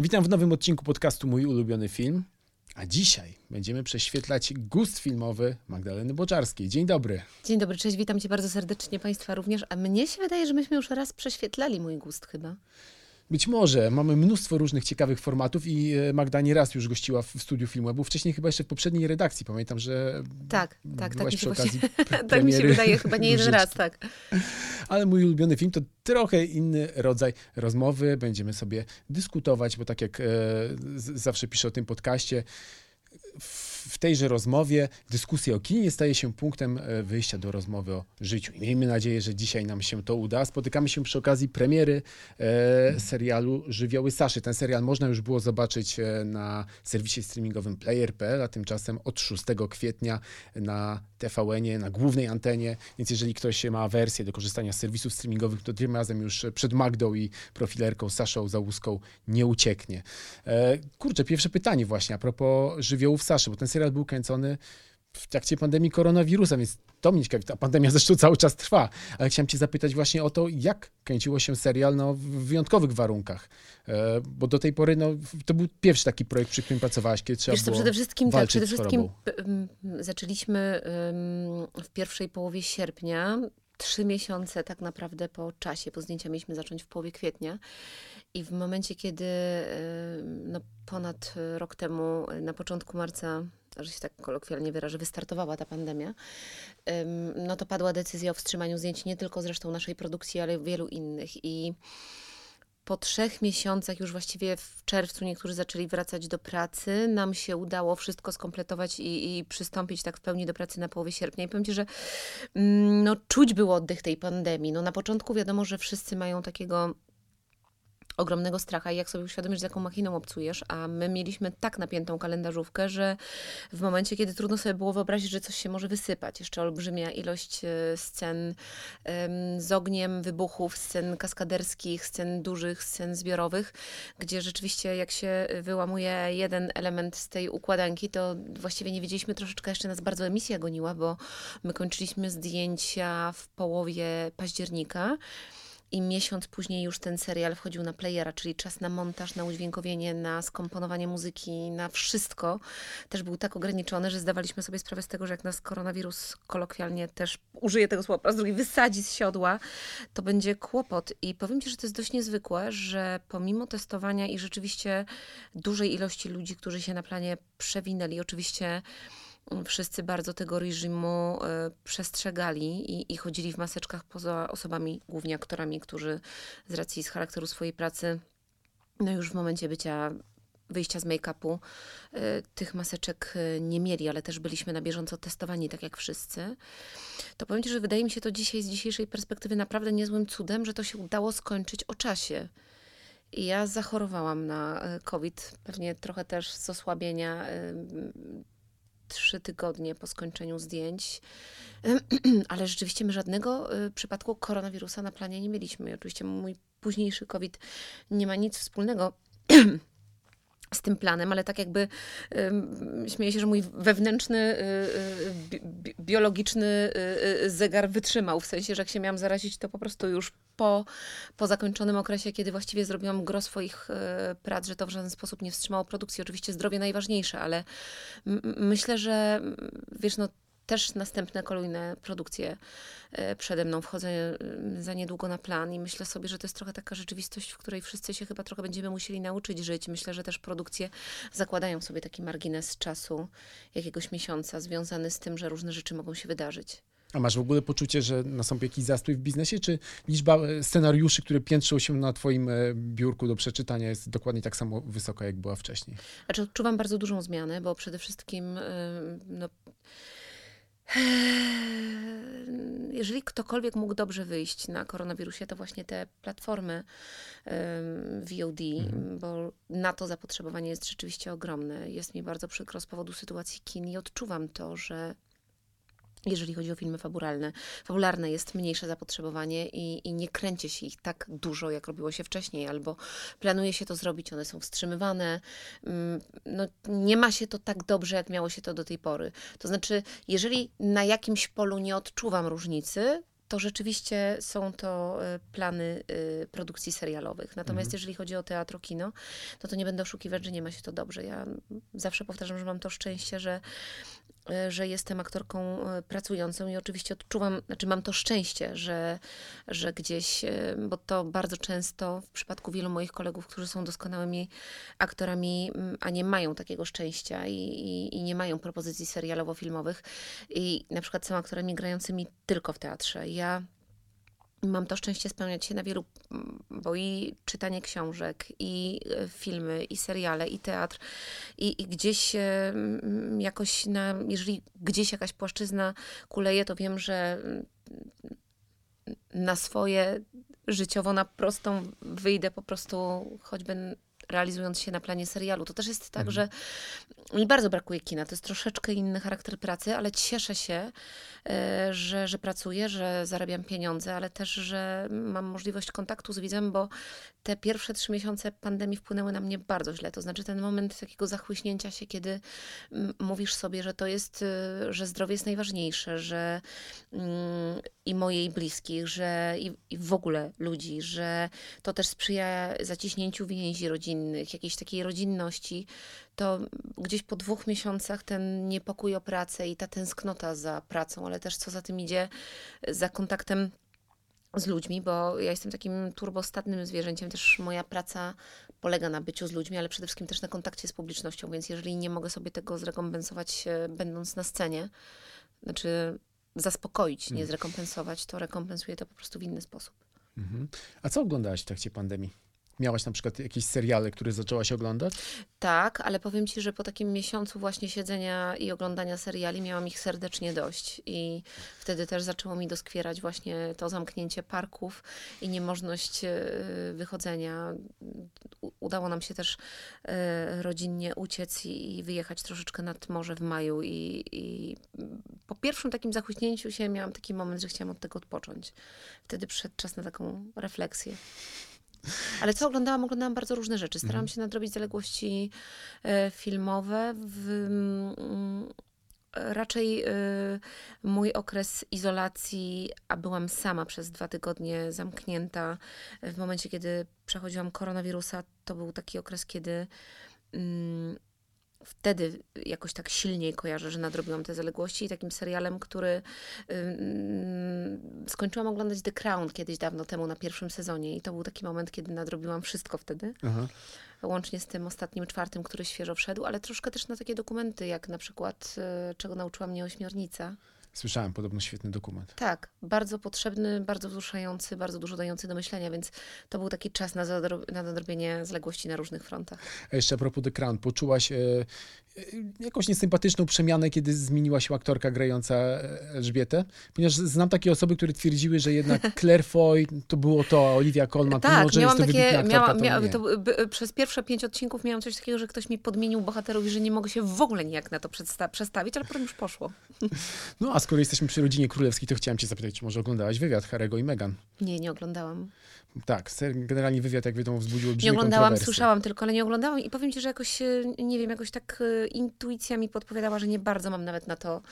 Witam w nowym odcinku podcastu Mój ulubiony film. A dzisiaj będziemy prześwietlać gust filmowy Magdaleny Boczarskiej. Dzień dobry. Dzień dobry, cześć, witam cię bardzo serdecznie, Państwa również. A mnie się wydaje, że myśmy już raz prześwietlali mój gust chyba. Być może. Mamy mnóstwo różnych ciekawych formatów i e, Magda nie raz już gościła w studiu filmu. wcześniej chyba jeszcze w poprzedniej redakcji. Pamiętam, że Tak, tak, tak przy okazji tak mi się wydaje, chyba nie jeden raz, tak. Ale mój ulubiony film to trochę inny rodzaj rozmowy. Będziemy sobie dyskutować, bo tak jak e, zawsze piszę o tym podcaście, w tejże rozmowie dyskusja o kinie staje się punktem e, wyjścia do rozmowy o życiu. I miejmy nadzieję, że dzisiaj nam się to uda. Spotykamy się przy okazji premiery e, serialu Żywioły Saszy. Ten serial można już było zobaczyć e, na serwisie streamingowym player.pl, a tymczasem od 6 kwietnia na tvn na głównej antenie. Więc jeżeli ktoś ma wersję do korzystania z serwisów streamingowych, to tym razem już przed Magdą i profilerką Saszą Załuską nie ucieknie. E, kurczę, pierwsze pytanie właśnie a propos Żywiołów Saszy, bo ten serial serial był kręcony w trakcie pandemii koronawirusa, więc to mnie ciekawi. Ta pandemia zresztą cały czas trwa, ale chciałem cię zapytać właśnie o to, jak kręciło się serial no, w wyjątkowych warunkach, e, bo do tej pory no, to był pierwszy taki projekt, przy którym pracowałaś, kiedy trzeba Wiesz było przede wszystkim tak, przede wszystkim zaczęliśmy w pierwszej połowie sierpnia, trzy miesiące tak naprawdę po czasie, bo zdjęcia mieliśmy zacząć w połowie kwietnia. I w momencie, kiedy no, ponad rok temu, na początku marca że się tak kolokwialnie wyrażę, wystartowała ta pandemia, no to padła decyzja o wstrzymaniu zdjęć nie tylko zresztą naszej produkcji, ale wielu innych. I po trzech miesiącach, już właściwie w czerwcu, niektórzy zaczęli wracać do pracy. Nam się udało wszystko skompletować i, i przystąpić tak w pełni do pracy na połowie sierpnia. I powiem Ci, że mm, no, czuć było oddech tej pandemii. No, na początku wiadomo, że wszyscy mają takiego ogromnego stracha i jak sobie uświadomisz, z jaką machiną obcujesz, a my mieliśmy tak napiętą kalendarzówkę, że w momencie, kiedy trudno sobie było wyobrazić, że coś się może wysypać, jeszcze olbrzymia ilość e, scen z ogniem, wybuchów, scen kaskaderskich, scen dużych, scen zbiorowych, gdzie rzeczywiście jak się wyłamuje jeden element z tej układanki, to właściwie nie wiedzieliśmy, troszeczkę jeszcze nas bardzo emisja goniła, bo my kończyliśmy zdjęcia w połowie października, i miesiąc później już ten serial wchodził na playera, czyli czas na montaż, na udźwiękowienie, na skomponowanie muzyki, na wszystko też był tak ograniczony, że zdawaliśmy sobie sprawę z tego, że jak nas koronawirus kolokwialnie też użyje tego słowa, po raz drugi wysadzi z siodła, to będzie kłopot. I powiem Ci, że to jest dość niezwykłe, że pomimo testowania i rzeczywiście dużej ilości ludzi, którzy się na planie przewinęli, oczywiście wszyscy bardzo tego reżimu e, przestrzegali i, i chodzili w maseczkach poza osobami, głównie aktorami, którzy z racji z charakteru swojej pracy, no już w momencie bycia wyjścia z make-upu e, tych maseczek e, nie mieli, ale też byliśmy na bieżąco testowani, tak jak wszyscy, to powiem Ci, że wydaje mi się to dzisiaj, z dzisiejszej perspektywy naprawdę niezłym cudem, że to się udało skończyć o czasie. I ja zachorowałam na COVID, pewnie trochę też z osłabienia trzy tygodnie po skończeniu zdjęć, ale rzeczywiście my żadnego y, przypadku koronawirusa na planie nie mieliśmy. I oczywiście mój późniejszy COVID nie ma nic wspólnego z tym planem, ale tak jakby śmieję się, że mój wewnętrzny, y, y, bi biologiczny y, zegar wytrzymał, w sensie, że jak się miałam zarazić, to po prostu już po, po zakończonym okresie, kiedy właściwie zrobiłam gro swoich prac, że to w żaden sposób nie wstrzymało produkcji. Oczywiście zdrowie najważniejsze, ale myślę, że wiesz, no też następne kolejne produkcje e, przede mną. Wchodzę e, za niedługo na plan i myślę sobie, że to jest trochę taka rzeczywistość, w której wszyscy się chyba trochę będziemy musieli nauczyć żyć. Myślę, że też produkcje zakładają sobie taki margines czasu jakiegoś miesiąca związany z tym, że różne rzeczy mogą się wydarzyć. A masz w ogóle poczucie, że nastąpi jakiś zastój w biznesie, czy liczba e, scenariuszy, które piętrzą się na twoim biurku do przeczytania jest dokładnie tak samo wysoka, jak była wcześniej? Znaczy odczuwam bardzo dużą zmianę, bo przede wszystkim no, jeżeli ktokolwiek mógł dobrze wyjść na koronawirusie, to właśnie te platformy VOD, mhm. bo na to zapotrzebowanie jest rzeczywiście ogromne. Jest mi bardzo przykro z powodu sytuacji kin i odczuwam to, że jeżeli chodzi o filmy fabularne. Fabularne jest mniejsze zapotrzebowanie i, i, nie kręci się ich tak dużo, jak robiło się wcześniej, albo planuje się to zrobić, one są wstrzymywane. Mm, no, nie ma się to tak dobrze, jak miało się to do tej pory. To znaczy, jeżeli na jakimś polu nie odczuwam różnicy, to rzeczywiście są to y, plany y, produkcji serialowych. Natomiast Mhm. jeżeli chodzi o teatro, kino, no to nie będę oszukiwać, że nie ma się to dobrze. Ja zawsze powtarzam, że mam to szczęście, że, że jestem aktorką y, pracującą i oczywiście odczuwam, znaczy mam to szczęście, że, że gdzieś, y, bo to bardzo często w przypadku wielu moich kolegów, którzy są doskonałymi aktorami, mm, a nie mają takiego szczęścia i, i, i nie mają propozycji serialowo-filmowych i na przykład są aktorami grającymi tylko w teatrze. Ja mam to szczęście spełniać się na wielu, mm, bo i czytanie książek, i e, filmy, i seriale, i teatr, i, i gdzieś e, mm, jakoś, na, jeżeli gdzieś jakaś płaszczyzna kuleje, to wiem, że mm, na swoje życiowo na prostą wyjdę po prostu choćby realizując się na planie serialu. To też jest tak, że mi bardzo brakuje kina. To jest troszeczkę inny charakter pracy, ale cieszę się, e, że, że pracuję, że zarabiam pieniądze, ale też, że mam możliwość kontaktu z widzem, bo te pierwsze trzy miesiące pandemii wpłynęły na mnie bardzo źle. To znaczy ten moment takiego zachłyśnięcia się, kiedy mm, mówisz sobie, że to jest, y, że zdrowie jest najważniejsze, że mm, i moje i bliskich, że i, i w ogóle ludzi, że to też sprzyja zaciśnięciu więzi rodzinnych, jakiejś takiej rodzinności, to gdzieś po dwóch miesiącach ten niepokój o pracę i ta tęsknota za pracą, ale też co za tym idzie, za kontaktem z ludźmi, bo ja jestem takim turbostatnym zwierzęciem, też moja praca polega na byciu z ludźmi, ale przede wszystkim też na kontakcie z publicznością, więc jeżeli nie mogę sobie tego zrekompensować e, będąc na scenie, znaczy zaspokoić, nie zrekompensować, to rekompensuję to po prostu w inny sposób. Mhm. A co oglądałaś w trakcie pandemii? Miałaś na przykład jakieś seriale, które zaczęłaś oglądać? Tak, ale powiem ci, że po takim miesiącu właśnie siedzenia i oglądania seriali miałam ich serdecznie dość. I wtedy też zaczęło mi doskwierać właśnie to zamknięcie parków i niemożność e, wychodzenia. Udało nam się też e, rodzinnie uciec i wyjechać troszeczkę nad morze w maju. I, I po pierwszym takim zachłyśnięciu się miałam taki moment, że chciałam od tego odpocząć. Wtedy przyszedł czas na taką refleksję. Ale co oglądałam? Oglądałam bardzo różne rzeczy. Starałam się nadrobić zaległości e, filmowe. W, mm, raczej e, mój okres izolacji, a byłam sama przez dwa tygodnie zamknięta. W momencie, kiedy przechodziłam koronawirusa, to był taki okres, kiedy mm, wtedy jakoś tak silniej kojarzę, że nadrobiłam te zaległości i takim serialem, który skończyłam oglądać The Crown kiedyś dawno temu na pierwszym sezonie i to był taki moment, kiedy nadrobiłam wszystko wtedy, Aha. łącznie z tym ostatnim czwartym, który świeżo wszedł, ale troszkę też na takie dokumenty, jak na przykład y, Czego nauczyła mnie ośmiornica. Słyszałem, podobno świetny dokument. Tak, bardzo potrzebny, bardzo wzruszający, bardzo dużo dający do myślenia, więc to był taki czas na, zadro- na nadrobienie zaległości na różnych frontach. A jeszcze a propos The Crown, poczułaś e, e, jakąś niesympatyczną przemianę, kiedy zmieniła się aktorka grająca e, Elżbietę? Ponieważ znam takie osoby, które twierdziły, że jednak Claire Foy to było to, a Olivia Colman, Tak, mimo że miałam jest to takie, miała, aktorka, mia, to to, by, przez pierwsze pięć odcinków miałam coś takiego, że ktoś mi podmienił bohaterów i że nie mogę się w ogóle nijak na to przestawić, ale potem już poszło. No a skoro jesteśmy przy rodzinie królewskiej, to chciałem cię zapytać, czy może oglądałaś wywiad Harry'ego i Meghan? Nie, nie oglądałam. Tak, generalnie wywiad, jak wiadomo, wzbudził Nie olbrzymie oglądałam, kontrowersje. słyszałam tylko, ale nie oglądałam i powiem ci, że jakoś, e, nie wiem, jakoś tak e, intuicja mi podpowiadała, że nie bardzo mam nawet na to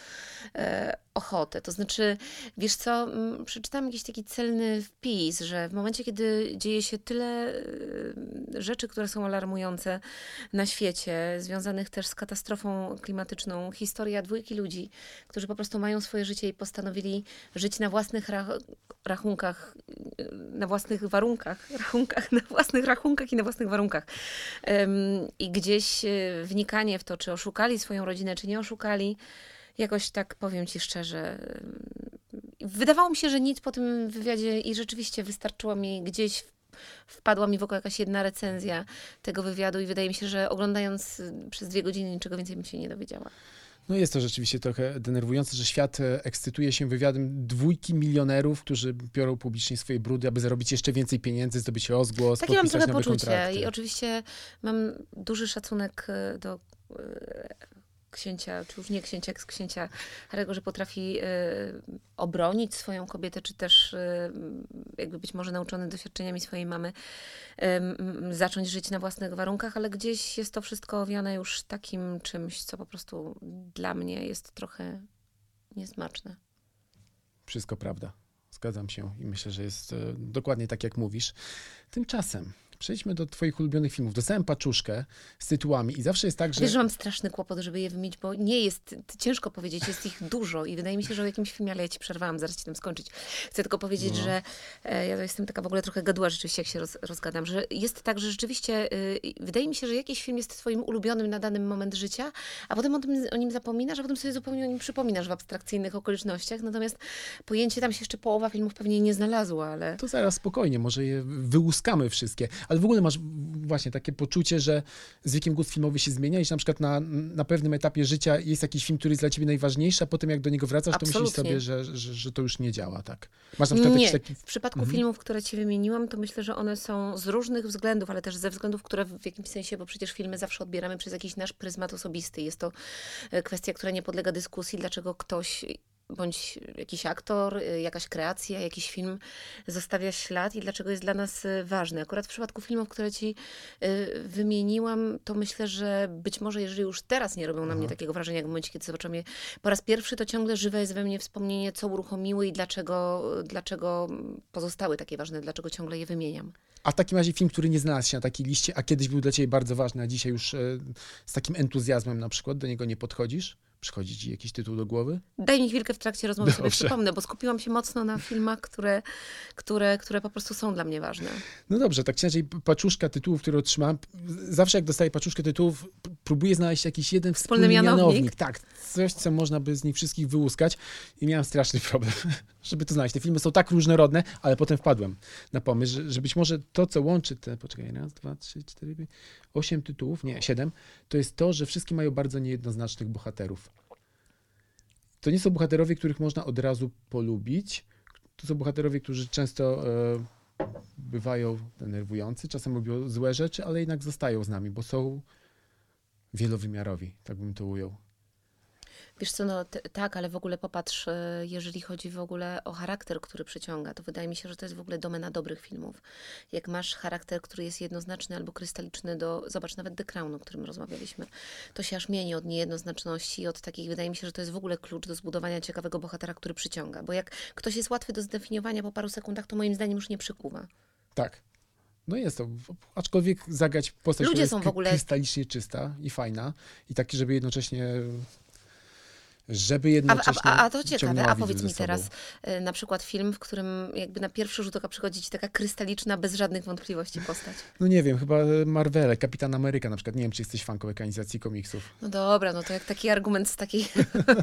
e, ochotę. To znaczy, wiesz co, przeczytałam jakiś taki celny wpis, że w momencie, kiedy dzieje się tyle e, rzeczy, które są alarmujące na świecie, związanych też z katastrofą klimatyczną, historia dwójki ludzi, którzy po prostu mają swoje życie i postanowili żyć na własnych rach- rachunkach, na własnych warunkach, rachunkach, na własnych rachunkach i na własnych warunkach. I gdzieś e, wnikanie w to, czy oszukali swoją rodzinę, czy nie oszukali, jakoś tak powiem ci szczerze. Wydawało mi się, że nic po tym wywiadzie i rzeczywiście wystarczyło mi gdzieś. Wpadła mi w oko jakaś jedna recenzja tego wywiadu, i wydaje mi się, że oglądając przez dwie godziny niczego więcej bym się nie dowiedziała. No jest to rzeczywiście trochę denerwujące, że świat e, ekscytuje się wywiadem dwójki milionerów, którzy biorą publicznie swoje brudy, aby zarobić jeszcze więcej pieniędzy, zdobyć rozgłos, Takie mam podpisać trochę nowe poczucie kontrakty. i oczywiście mam duży szacunek e, do e, księcia, czy już nie księcia, jak z księcia Harego, że potrafi e, obronić swoją kobietę, czy też e, jakby być może nauczony doświadczeniami swojej mamy, e, zacząć żyć na własnych warunkach, ale gdzieś jest to wszystko owiane już takim czymś, co po prostu dla mnie jest trochę niesmaczne. Wszystko prawda. Zgadzam się i myślę, że jest dokładnie tak, jak mówisz. Tymczasem Przejdźmy do twoich ulubionych filmów. Dostałem paczuszkę z tytułami i zawsze jest tak, że... Wiesz, że mam straszny kłopot, żeby je wymienić, bo nie jest, ciężko powiedzieć, jest ich dużo i wydaje mi się, że o jakimś filmie, ale ja ci przerwałam, zaraz ci tam skończyć. Chcę tylko powiedzieć, no. że e, ja jestem taka w ogóle trochę gaduła rzeczywiście, jak się roz, rozgadam, że jest tak, że rzeczywiście y, wydaje mi się, że jakiś film jest twoim ulubionym na dany moment życia, a potem o, tym, o nim zapominasz, a potem sobie zupełnie o nim przypominasz w abstrakcyjnych okolicznościach, natomiast pojęcie tam się jeszcze połowa filmów pewnie nie znalazło, ale... To zaraz spokojnie, może je wyłuskamy wszystkie, ale w ogóle masz właśnie takie poczucie, że z wiekiem gust filmowy się zmienia i że na przykład na, na pewnym etapie życia jest jakiś film, który jest dla ciebie najważniejszy, a potem jak do niego wracasz, Absolutnie. to myślisz sobie, że, że, że, to już nie działa, tak? Masz na przykład nie. Taki... W przypadku mhm. filmów, które ci wymieniłam, to myślę, że one są z różnych względów, ale też ze względów, które w jakimś sensie, bo przecież filmy zawsze odbieramy przez jakiś nasz pryzmat osobisty. Jest to e, kwestia, która nie podlega dyskusji, dlaczego ktoś bądź jakiś aktor, y, jakaś kreacja, jakiś film zostawia ślad i dlaczego jest dla nas y, ważny. Akurat w przypadku filmów, które ci y, wymieniłam, to myślę, że być może jeżeli już teraz nie robią na mnie mhm. takiego wrażenia, jak w momencie, kiedy zobaczyłam je po raz pierwszy, to ciągle żywe jest we mnie wspomnienie, co uruchomiły i dlaczego, dlaczego pozostały takie ważne, dlaczego ciągle je wymieniam. A w takim razie film, który nie znalazł się na takiej liście, a kiedyś był dla ciebie bardzo ważny, a dzisiaj już z takim entuzjazmem na przykład do niego nie podchodzisz? Przychodzi ci jakiś tytuł do głowy? Daj mi chwilkę w trakcie rozmowy Dobrze. sobie przypomnę, bo skupiłam się mocno na filmach, które, które, które po prostu są dla mnie ważne. No dobrze, tak inaczej paczuszka tytułów, które otrzymałam. Zawsze jak dostaję paczuszkę tytułów, próbuję znaleźć jakiś jeden wspólny, wspólny mianownik. mianownik. Tak, coś, co można by z nich wszystkich wyłuskać i miałem straszny problem, żeby to znaleźć. Te filmy są tak różnorodne, ale potem wpadłem na pomysł, że, że być może to, co łączy te, poczekaj, raz, dwa, trzy, cztery, pięć, osiem tytułów, nie, siedem, to jest to, że wszystkie mają bardzo niejednoznacznych bohaterów. To nie są bohaterowie, których można od razu polubić. To są bohaterowie, którzy często e, bywają denerwujący, czasem robią złe rzeczy, ale jednak zostają z nami, bo są wielowymiarowi, tak bym to ujął. Wiesz co, no tak, ale w ogóle popatrz, e, jeżeli chodzi w ogóle o charakter, który przyciąga, to wydaje mi się, że to jest w ogóle domena dobrych filmów. Jak masz charakter, który jest jednoznaczny albo krystaliczny do, zobacz, nawet The Crown, o którym rozmawialiśmy, to się aż mieni od niejednoznaczności, od takich, wydaje mi się, że to jest w ogóle klucz do zbudowania ciekawego bohatera, który przyciąga. Bo jak ktoś jest łatwy do zdefiniowania po paru sekundach, to moim zdaniem już nie przykuwa. Tak. No jest to, aczkolwiek zagrać postać, Ludzie która jest są w ogóle... krystalicznie czysta i fajna i taki, żeby jednocześnie żeby jednocześnie. A, a, a to ciekawe, a powiedz mi teraz y, na przykład film, w którym jakby na pierwszy rzut oka przychodzi ci taka krystaliczna, bez żadnych wątpliwości postać. No nie wiem, chyba Marvele, Kapitan Ameryka na przykład. Nie wiem, czy jesteś fanką ekranizacji komiksów. No dobra, no to jak taki argument z takiej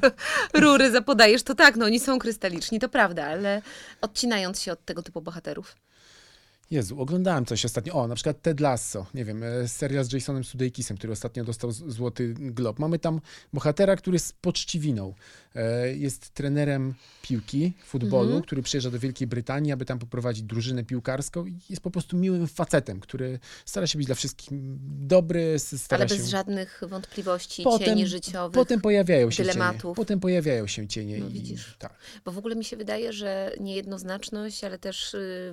rury zapodajesz, to tak, no oni są krystaliczni, to prawda, ale odcinając się od tego typu bohaterów. Jezu, oglądałem coś ostatnio. O, na przykład Ted Lasso, nie wiem, e, serial z Jasonem Sudeikisem, który ostatnio dostał Złoty Glob. Mamy tam bohatera, który jest poczciwiną. E, jest trenerem piłki, futbolu, mhm. który przyjeżdża do Wielkiej Brytanii, aby tam poprowadzić drużynę piłkarską i jest po prostu miłym facetem, który stara się być dla wszystkich dobry, stara Ale bez się... żadnych wątpliwości, potem, cieni życiowych, Potem pojawiają się dylematów. cienie. Potem pojawiają się cienie. No, widzisz. tak. Bo w ogóle mi się wydaje, że niejednoznaczność, ale też y,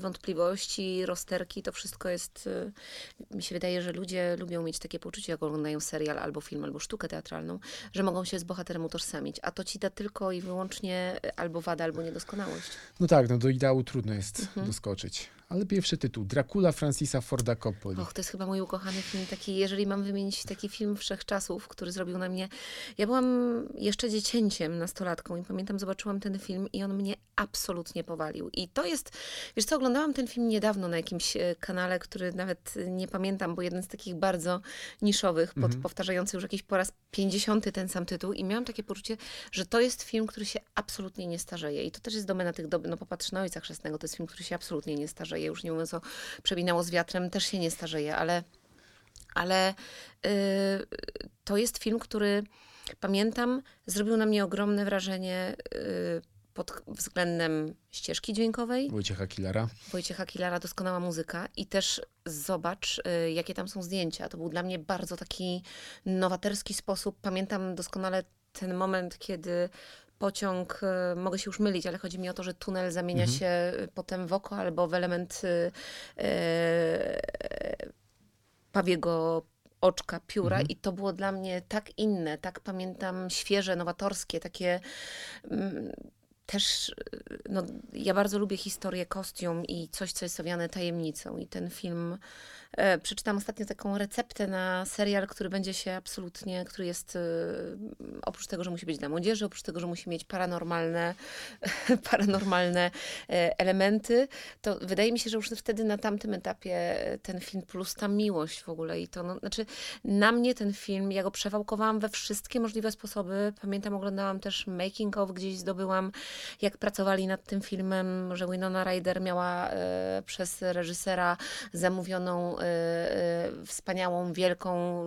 wątpliwości, rozterki, to wszystko jest... Y, mi się wydaje, że ludzie lubią mieć takie poczucie, jak oglądają serial albo film, albo sztukę teatralną, że mogą się z bohaterem utożsamić. A to ci da tylko i wyłącznie albo wada, albo niedoskonałość. No tak, no do ideału trudno jest mhm. doskoczyć. Ale pierwszy tytuł, Dracula Francisa Forda Coppoli. Och, to jest chyba mój ukochany film, taki, jeżeli mam wymienić taki film wszechczasów, który zrobił na mnie... Ja byłam jeszcze dziecięciem, nastolatką i pamiętam, zobaczyłam ten film i on mnie absolutnie powalił. I to jest, wiesz co, oglądałam ten film niedawno na jakimś e, kanale, który nawet nie pamiętam, bo jeden z takich bardzo niszowych, pod, mhm. powtarzający już jakiś po raz pięćdziesiąty ten sam tytuł i miałam takie poczucie, że to jest film, który się absolutnie nie starzeje. I to też jest domena tych, do, no popatrz na Ojca Chrzestnego, to jest film, który się absolutnie nie starzeje. Już nie mówiąc o Przebinało z wiatrem, też się nie starzeje, ale, ale yy, to jest film, który pamiętam, zrobił na mnie ogromne wrażenie yy, pod względem ścieżki dźwiękowej. Wojciecha Kilara. Wojciecha Kilara, doskonała muzyka. I też zobacz, y, jakie tam są zdjęcia. To był dla mnie bardzo taki nowatorski sposób. Pamiętam doskonale ten moment, kiedy pociąg, y, mogę się już mylić, ale chodzi mi o to, że tunel zamienia mhm. się potem w oko albo w element yy, pawiego oczka, pióra mhm. i to było dla mnie tak inne, tak pamiętam świeże, nowatorskie, takie... Mm, też, no, ja bardzo lubię historię, kostium i coś, co jest owiane tajemnicą. I ten film, przeczytam ostatnio taką receptę na serial, który będzie się absolutnie, który jest, e, oprócz tego, że musi być dla młodzieży, oprócz tego, że musi mieć paranormalne, paranormalne e, elementy, to wydaje mi się, że już wtedy na tamtym etapie ten film plus ta miłość w ogóle i to, no, znaczy na mnie ten film, ja go przewałkowałam we wszystkie możliwe sposoby. Pamiętam, oglądałam też making of, gdzieś zdobyłam jak pracowali nad tym filmem, że Winona Ryder miała e, przez reżysera zamówioną e, e, wspaniałą, wielką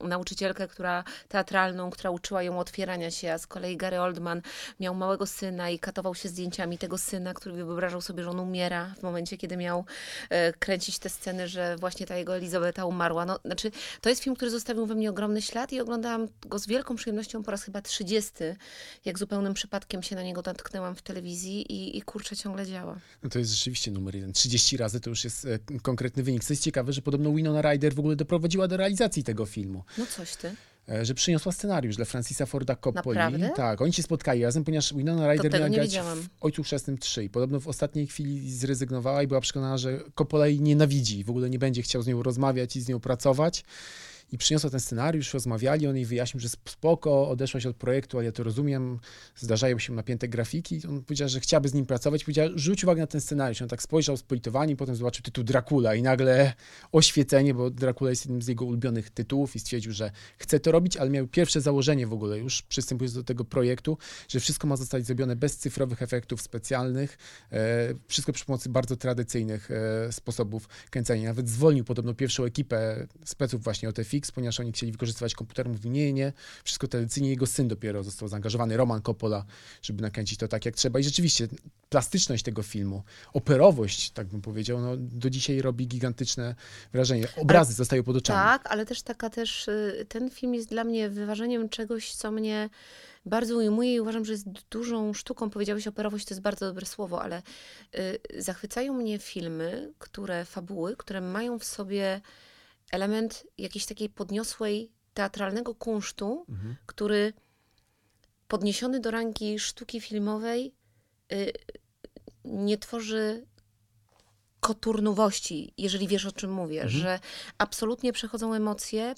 nauczycielkę, która teatralną, która uczyła ją otwierania się, a z kolei Gary Oldman miał małego syna i katował się zdjęciami tego syna, który wyobrażał sobie, że on umiera w momencie, kiedy miał kręcić te sceny, że właśnie ta jego Elizabeta umarła. No, znaczy, to jest film, który zostawił we mnie ogromny ślad i oglądałam go z wielką przyjemnością po raz chyba 30, jak zupełnym przypadkiem się na niego natknęłam w telewizji i, i kurczę ciągle działa. No to jest rzeczywiście numer jeden. 30 razy to już jest e, konkretny wynik. Jest ciekawe, że podobno Winona Ryder w ogóle doprowadziła do realizacji tego filmu. No coś ty e, że przyniosła scenariusz dla Francisa Forda Coppoli. Naprawdę? Tak, oni się spotkali razem, ponieważ Winona Ryder miała grać w Ojcu Chrzestnym 3 i podobno w ostatniej chwili zrezygnowała i była przekonana, że Coppola jej nienawidzi, w ogóle nie będzie chciał z nią rozmawiać i z nią pracować i przyniosła ten scenariusz, rozmawiali, on jej wyjaśnił, że spoko, odeszłaś od projektu, ale ja to rozumiem, zdarzają się napięte grafiki. On powiedział, że chciałaby z nim pracować, powiedział, rzuć uwagę na ten scenariusz. On tak spojrzał z politowaniem, potem zobaczył tytuł Dracula i nagle oświecenie, bo Dracula jest jednym z jego ulubionych tytułów i stwierdził, że chce to robić, ale miał pierwsze założenie w ogóle już przystępując do tego projektu, że wszystko ma zostać zrobione bez cyfrowych efektów specjalnych, e, wszystko przy pomocy bardzo tradycyjnych e, sposobów kręcenia. Nawet zwolnił podobno pierwszą ekipę speców właśnie OTFX, ponieważ oni chcieli wykorzystywać komputer. Mówi, nie, nie, wszystko tradycyjnie. Jego syn dopiero został zaangażowany, Roman Coppola, żeby nakręcić to tak, jak trzeba. I rzeczywiście plastyczność tego filmu, operowość, tak bym powiedział, no, do dzisiaj robi gigantyczne wrażenie. Obrazy ale, zostają pod oczami. Tak, ale też taka też, y, ten film jest dla mnie wyważeniem czegoś, co mnie bardzo ujmuje i uważam, że jest dużą sztuką. Powiedziałeś operowość, to jest bardzo dobre słowo, ale y, zachwycają mnie filmy, które, fabuły, które mają w sobie element jakiejś takiej podniosłej teatralnego kunsztu, mhm. który podniesiony do rangi sztuki filmowej y, nie tworzy koturnowości, jeżeli wiesz o czym mówię, mhm. że absolutnie przechodzą emocje,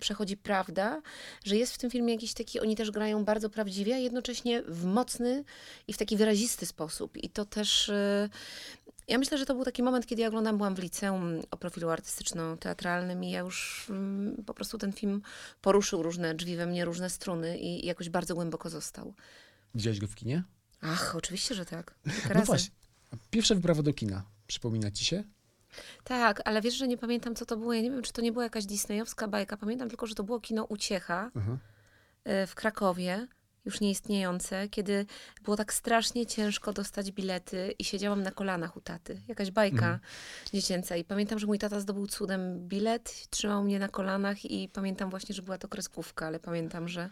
przechodzi prawda, że jest w tym filmie jakiś taki, oni też grają bardzo prawdziwie, a jednocześnie w mocny i w taki wyrazisty sposób. I to też y, ja myślę, że to był taki moment, kiedy ja oglądam, byłam w liceum o profilu artystyczno-teatralnym i ja już mm, po prostu ten film poruszył różne drzwi we mnie, różne struny i jakoś bardzo głęboko został. Widziałeś go w kinie? Ach, oczywiście, że tak. no właśnie. Pierwsza wyprawa do kina. Przypomina ci się? Tak, ale wiesz, że nie pamiętam, co to było. Ja nie wiem, czy to nie była jakaś disneyowska bajka. Pamiętam tylko, że to było kino Uciecha uh-huh. w Krakowie już nieistniejące, kiedy było tak strasznie ciężko dostać bilety i siedziałam na kolanach u taty. Jakaś bajka mhm. dziecięca. I pamiętam, że mój tata zdobył cudem bilet, trzymał mnie na kolanach i pamiętam właśnie, że była to kreskówka, ale pamiętam, że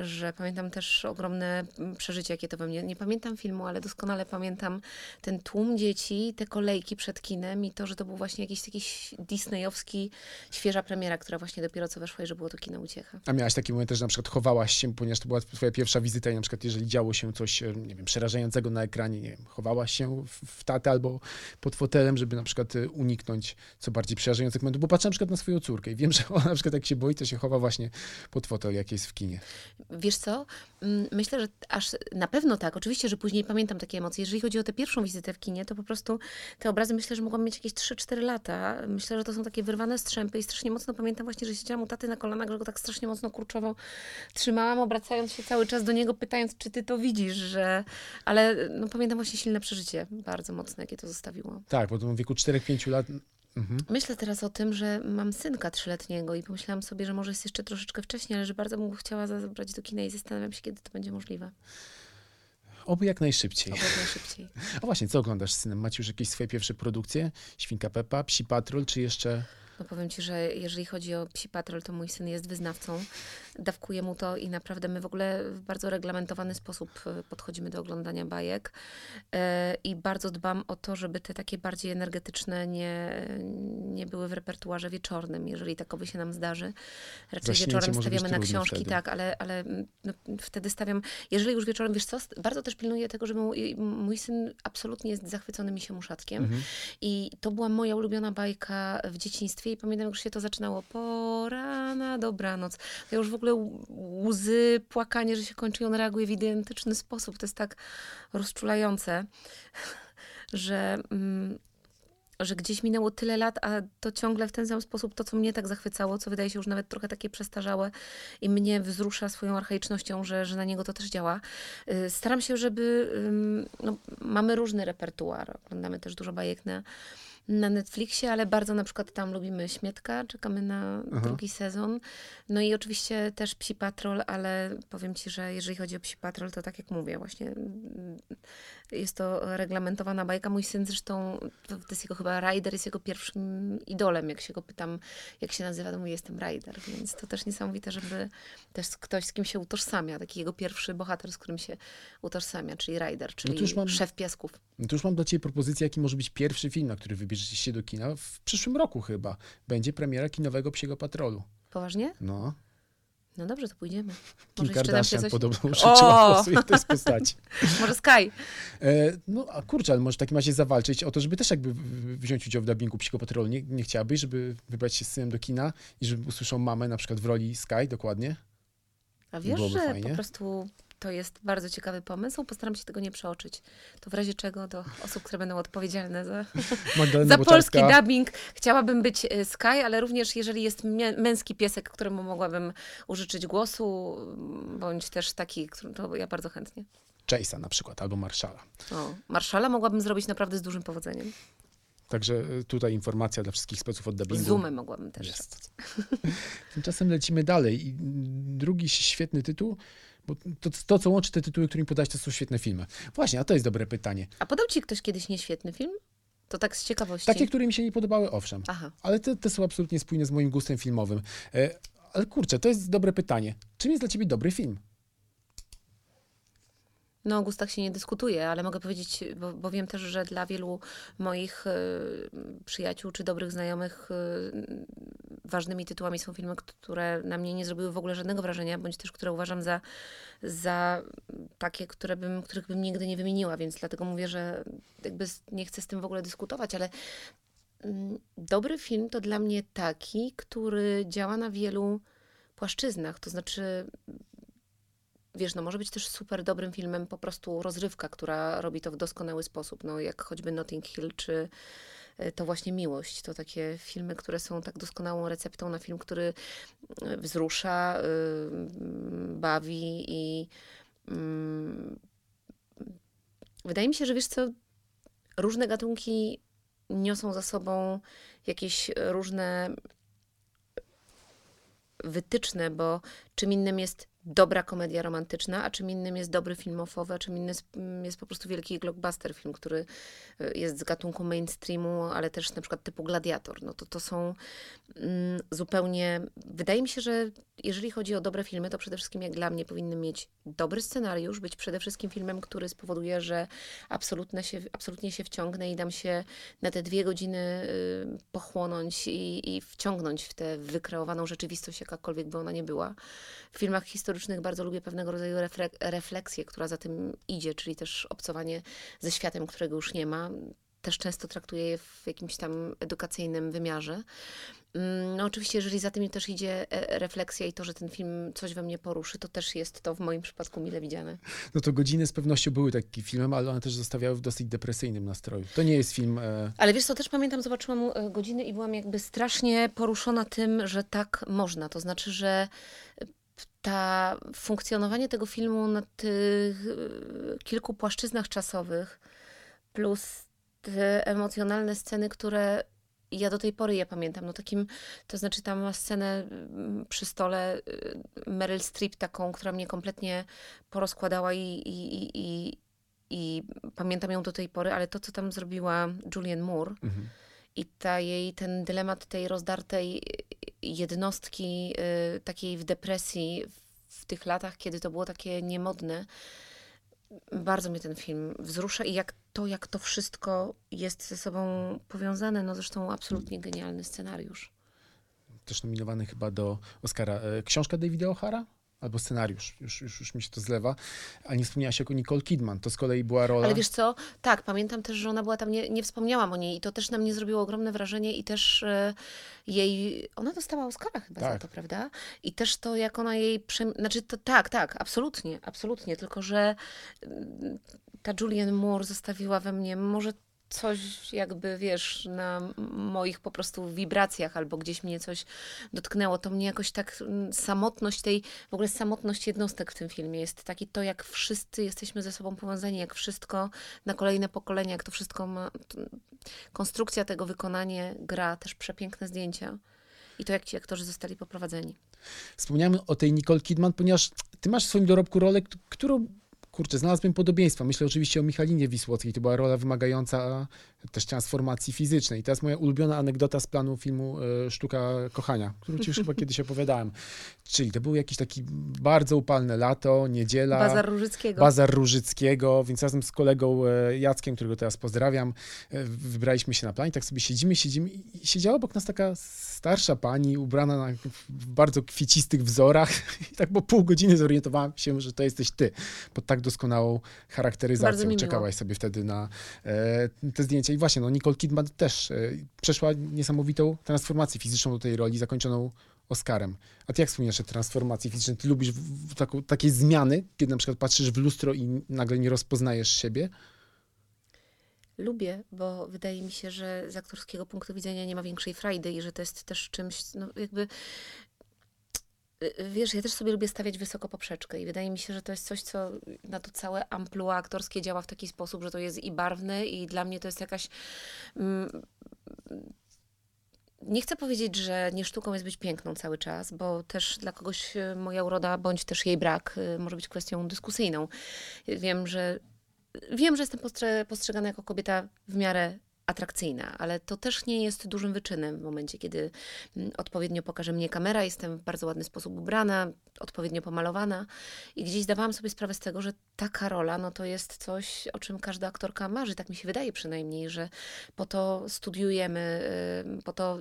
że pamiętam też ogromne mm, przeżycie, jakie to we mnie. Nie pamiętam filmu, ale doskonale pamiętam ten tłum dzieci, te kolejki przed kinem i to, że to był właśnie jakiś taki disneyowski, świeża premiera, która właśnie dopiero co weszła i że było to kino Uciecha. A miałaś taki moment że na przykład chowałaś się, ponieważ to była twoja pierwsza wizyta i na przykład jeżeli działo się coś, nie wiem, przerażającego na ekranie, nie wiem, chowałaś się w, tatę albo pod fotelem, żeby na przykład e, uniknąć co bardziej przerażających momentów, bo patrzę na przykład na swoją córkę i wiem, że ona na przykład jak się boi, to się chowa właśnie pod fotel, jak jest w kinie. Wiesz co, mm, myślę, że aż na pewno tak. Oczywiście, że później pamiętam takie emocje. Jeżeli chodzi o tę pierwszą wizytę w kinie, to po prostu te obrazy myślę, że mogłam mieć jakieś 3-4 lata. Myślę, że to są takie wyrwane strzępy i strasznie mocno pamiętam właśnie, że siedziałam u taty na kolanach, że go tak strasznie mocno kurczowo trzymałam, obracając się cały czas do niego, pytając, czy ty to widzisz, że... Ale no, pamiętam właśnie silne przeżycie, bardzo mocne, jakie to zostawiło. Tak, bo w wieku 4-5 lat Mhm. Myślę teraz o tym, że mam synka trzyletniego i pomyślałam sobie, że może jest jeszcze troszeczkę wcześniej, ale że bardzo bym chciała zabrać do kina i zastanawiam się, kiedy to będzie możliwe. Oby jak najszybciej. Oby jak najszybciej. A właśnie, co oglądasz z synem? Macie już jakieś swoje pierwsze produkcje? Świnka Pepa, Psi Patrol, czy jeszcze... No powiem ci, że jeżeli chodzi o Psi Patrol, to mój syn jest wyznawcą. Dawkuję mu to i naprawdę my w ogóle w bardzo reglamentowany sposób e, podchodzimy do oglądania bajek. E, I bardzo dbam o to, żeby te takie bardziej energetyczne nie, nie były w repertuarze wieczornym, jeżeli takowy się nam zdarzy. Raczej Zaśnięcie wieczorem stawiamy na książki, wtedy. tak, ale, ale mm, no, wtedy stawiam, jeżeli już wieczorem, wiesz co, bardzo też pilnuję tego, żeby mój, mój syn absolutnie jest zachwycony misiem uszatkiem. Mhm. I to była moja ulubiona bajka w dzieciństwie i pamiętam, jak już się to zaczynało. Pora na dobranoc. Ja już w ogóle łzy, płakanie, że się kończy on reaguje w identyczny sposób. To jest tak rozczulające, że... Mm, że gdzieś minęło tyle lat, a to ciągle w ten sam sposób to, co mnie tak zachwycało, co wydaje się już nawet trochę takie przestarzałe i mnie wzrusza swoją archaicznością, że, że na niego to też działa. Y, Staram się, żeby... No, mamy różny repertuar. Oglądamy też dużo bajek na, na Netflixie, ale bardzo na przykład tam lubimy Śmietka, czekamy na Aha. drugi sezon. No i oczywiście też Psi Patrol, ale powiem Ci, że jeżeli chodzi o Psi Patrol, to tak jak mówię, właśnie jest to reglamentowana bajka. Mój syn zresztą, to, jest jego chyba Rider, jest jego pierwszym idolem. Jak się go pytam, jak się nazywa, to mówi, jestem Rider, więc to też niesamowite, żeby też ktoś, z kim się utożsamia, taki jego pierwszy bohater, z którym się utożsamia, czyli Rider, czyli już mam- szef piasków. No to już mam dla Ciebie propozycję, jaki może być pierwszy film, na który wybierzecie się do kina. W przyszłym roku chyba. Będzie premiera kinowego Psiego Patrolu. Poważnie? No. No dobrze, to pójdziemy. Kim Może Kardashian coś... podobno życzyła O! głosuje w tej postaci. Może Sky. E, no a kurczę, ale może w takim razie zawalczyć o to, żeby też jakby wziąć udział w dubbingu Psiego Patrolu. Nie, nie chciałabyś, żeby wybrać się z synem do kina i żeby usłyszał mamę na przykład w roli Sky, dokładnie? A wiesz, że fajnie. po prostu to jest bardzo ciekawy pomysł. Postaram się tego nie przeoczyć. To w razie czego do osób, które będą odpowiedzialne za, za polski dubbing. Chciałabym być e, Sky, ale również jeżeli jest męski piesek, któremu mogłabym użyczyć głosu, bądź też taki, to ja bardzo chętnie. Chase'a na przykład, albo Marszala. O, Marszala mogłabym zrobić naprawdę z dużym powodzeniem. Także e, tutaj informacja dla wszystkich speców od dubbingu. Zoomę mogłabym też Jest. Tymczasem lecimy dalej. I drugi świetny tytuł, bo to, to, co łączy te tytuły, którymi podać, to są świetne filmy. Właśnie, a to jest dobre pytanie. A podał ci ktoś kiedyś nieświetny film? To tak z ciekawości. Takie, które mi się nie podobały, owszem. Aha. Ale te, te są absolutnie spójne z moim gustem filmowym. E, ale kurczę, to jest dobre pytanie. Czym jest dla ciebie dobry film? No o gustach się nie dyskutuje, ale mogę powiedzieć, bo, bo wiem też, że dla wielu moich e, przyjaciół czy dobrych znajomych e, ważnymi tytułami są filmy, które na mnie nie zrobiły w ogóle żadnego wrażenia, bądź też które uważam za, za takie, które bym, których bym nigdy nie wymieniła, więc dlatego mówię, że jakby nie chcę z tym w ogóle dyskutować, ale mm, dobry film to dla mnie taki, który działa na wielu płaszczyznach, to znaczy wiesz, no może być też super dobrym filmem po prostu rozrywka, która robi to w doskonały sposób, no jak choćby Notting Hill, czy e, to właśnie Miłość. To takie filmy, które są tak doskonałą receptą na film, który e, wzrusza, mm, bawi i mm, wydaje mi się, że wiesz co, różne gatunki niosą za sobą jakieś różne wytyczne, bo czym innym jest dobra komedia romantyczna, a czym innym jest dobry film ofowy, a czym innym jest, mm, jest po prostu wielki blockbuster, film, który y, jest z gatunku mainstreamu, ale też na przykład typu Gladiator. No to to są mm, zupełnie... Wydaje mi się, że jeżeli chodzi o dobre filmy, to przede wszystkim jak dla mnie powinny mieć dobry scenariusz, być przede wszystkim filmem, który spowoduje, że absolutnie się, absolutnie się wciągnę i dam się na te dwie godziny y, pochłonąć i, i wciągnąć w tę wykreowaną rzeczywistość, jakakolwiek by ona nie była. W filmach historycznych bardzo lubię pewnego rodzaju reflek- refleksję, która za tym idzie, czyli też obcowanie ze światem, którego już nie ma. Też często traktuję je w jakimś tam edukacyjnym wymiarze. Mm, No oczywiście, jeżeli za tym też idzie e, refleksja i to, że ten film coś we mnie poruszy, to też jest to w moim przypadku mile widziane. No to godziny z pewnością były takim filmem, ale one też zostawiały w dosyć depresyjnym nastroju. To nie jest film. E, Ale wiesz co, też pamiętam, zobaczyłam e, godziny i byłam jakby strasznie poruszona tym, że tak można. To znaczy, że ta funkcjonowanie tego filmu na tych e, kilku płaszczyznach czasowych, plus te emocjonalne sceny, które ja do tej pory je pamiętam. No takim, to znaczy tam ma scenę mm, przy stole y, Meryl Streep taką, która mnie kompletnie porozkładała i, i, i, i, i pamiętam ją do tej pory, ale to, co tam zrobiła Julianne Moore mhm. I ta jej, ten dylemat tej rozdartej jednostki, y, takiej w depresji w tych latach, kiedy to było takie niemodne, bardzo mnie ten film wzrusza i jak to, jak to wszystko jest ze sobą powiązane, no zresztą absolutnie genialny scenariusz. Też nominowany chyba do Oscara. E, książka Davida O'Hara? Albo scenariusz, już, już, już mi się to zlewa, a nie wspomniałaś jako Nicole Kidman, to z kolei była rola... Ale wiesz co, tak, pamiętam też, że ona była tam, nie, nie wspomniałam o niej i to też na mnie zrobiło ogromne wrażenie i też e, jej, ona dostała Oscara chyba tak. za to, prawda? I też to, jak ona jej, przem... znaczy to tak, tak, absolutnie, absolutnie, tylko że mm, ta Julianne Moore zostawiła we mnie może coś jakby, wiesz, na moich po prostu wibracjach albo gdzieś mnie coś dotknęło, to mnie jakoś tak mm, samotność tej, w ogóle samotność jednostek w tym filmie jest taki to, jak wszyscy jesteśmy ze sobą powiązani, jak wszystko na kolejne pokolenia, jak to wszystko ma, konstrukcja tego, wykonanie, gra, też przepiękne zdjęcia i to, jak ci aktorzy zostali poprowadzeni. Wspomniałem o tej Nicole Kidman, ponieważ ty masz w swoim dorobku rolę, którą kurczę, znalazłem podobieństwa. Myślę oczywiście o Michalinie Wisłockiej. To była rola wymagająca też transformacji fizycznej. I teraz moja ulubiona anegdota z planu filmu e, Sztuka Kochania, którą ci już chyba kiedyś opowiadałem. Czyli to był jakiś taki bardzo upalne lato, niedziela. Bazar Różyckiego. Bazar Różyckiego, więc razem z kolegą e, Jackiem, którego teraz pozdrawiam, e, wybraliśmy się na plan i tak sobie siedzimy, siedzimy i siedziała obok nas taka starsza pani, ubrana na, w bardzo kwiecistych wzorach i tak po pół godziny zorientowałam się, że to jesteś ty, pod tak doskonałą charakteryzacją. Czekałaś sobie wtedy na e, te zdjęcia i właśnie, no Nicole Kidman też e, przeszła niesamowitą transformację fizyczną do tej roli, zakończoną Oscarem. A ty jak wspomniałeś o transformacji fizycznej? Ty lubisz w, w taką, takie zmiany, kiedy na przykład patrzysz w lustro i nagle nie rozpoznajesz siebie? Lubię, bo wydaje mi się, że z aktorskiego punktu widzenia nie ma większej frajdy i że to jest też czymś, no jakby wiesz, ja też sobie lubię stawiać wysoko poprzeczkę i wydaje mi się, że to jest coś, co na to całe amplua aktorskie działa w taki sposób, że to jest i barwne i dla mnie to jest jakaś... Mm, nie chcę powiedzieć, że nie sztuką jest być piękną cały czas, bo też dla kogoś y, moja uroda bądź też jej brak y, może być kwestią dyskusyjną. Wiem, że wiem, że jestem postrzegana jako kobieta w miarę atrakcyjna, ale to też nie jest dużym wyczynem w momencie, kiedy mm, odpowiednio pokaże mnie kamera, jestem w bardzo ładny sposób ubrana, odpowiednio pomalowana i gdzieś zdawałam sobie sprawę z tego, że taka rola, no to jest coś, o czym każda aktorka marzy, tak mi się wydaje przynajmniej, że po to studiujemy, po to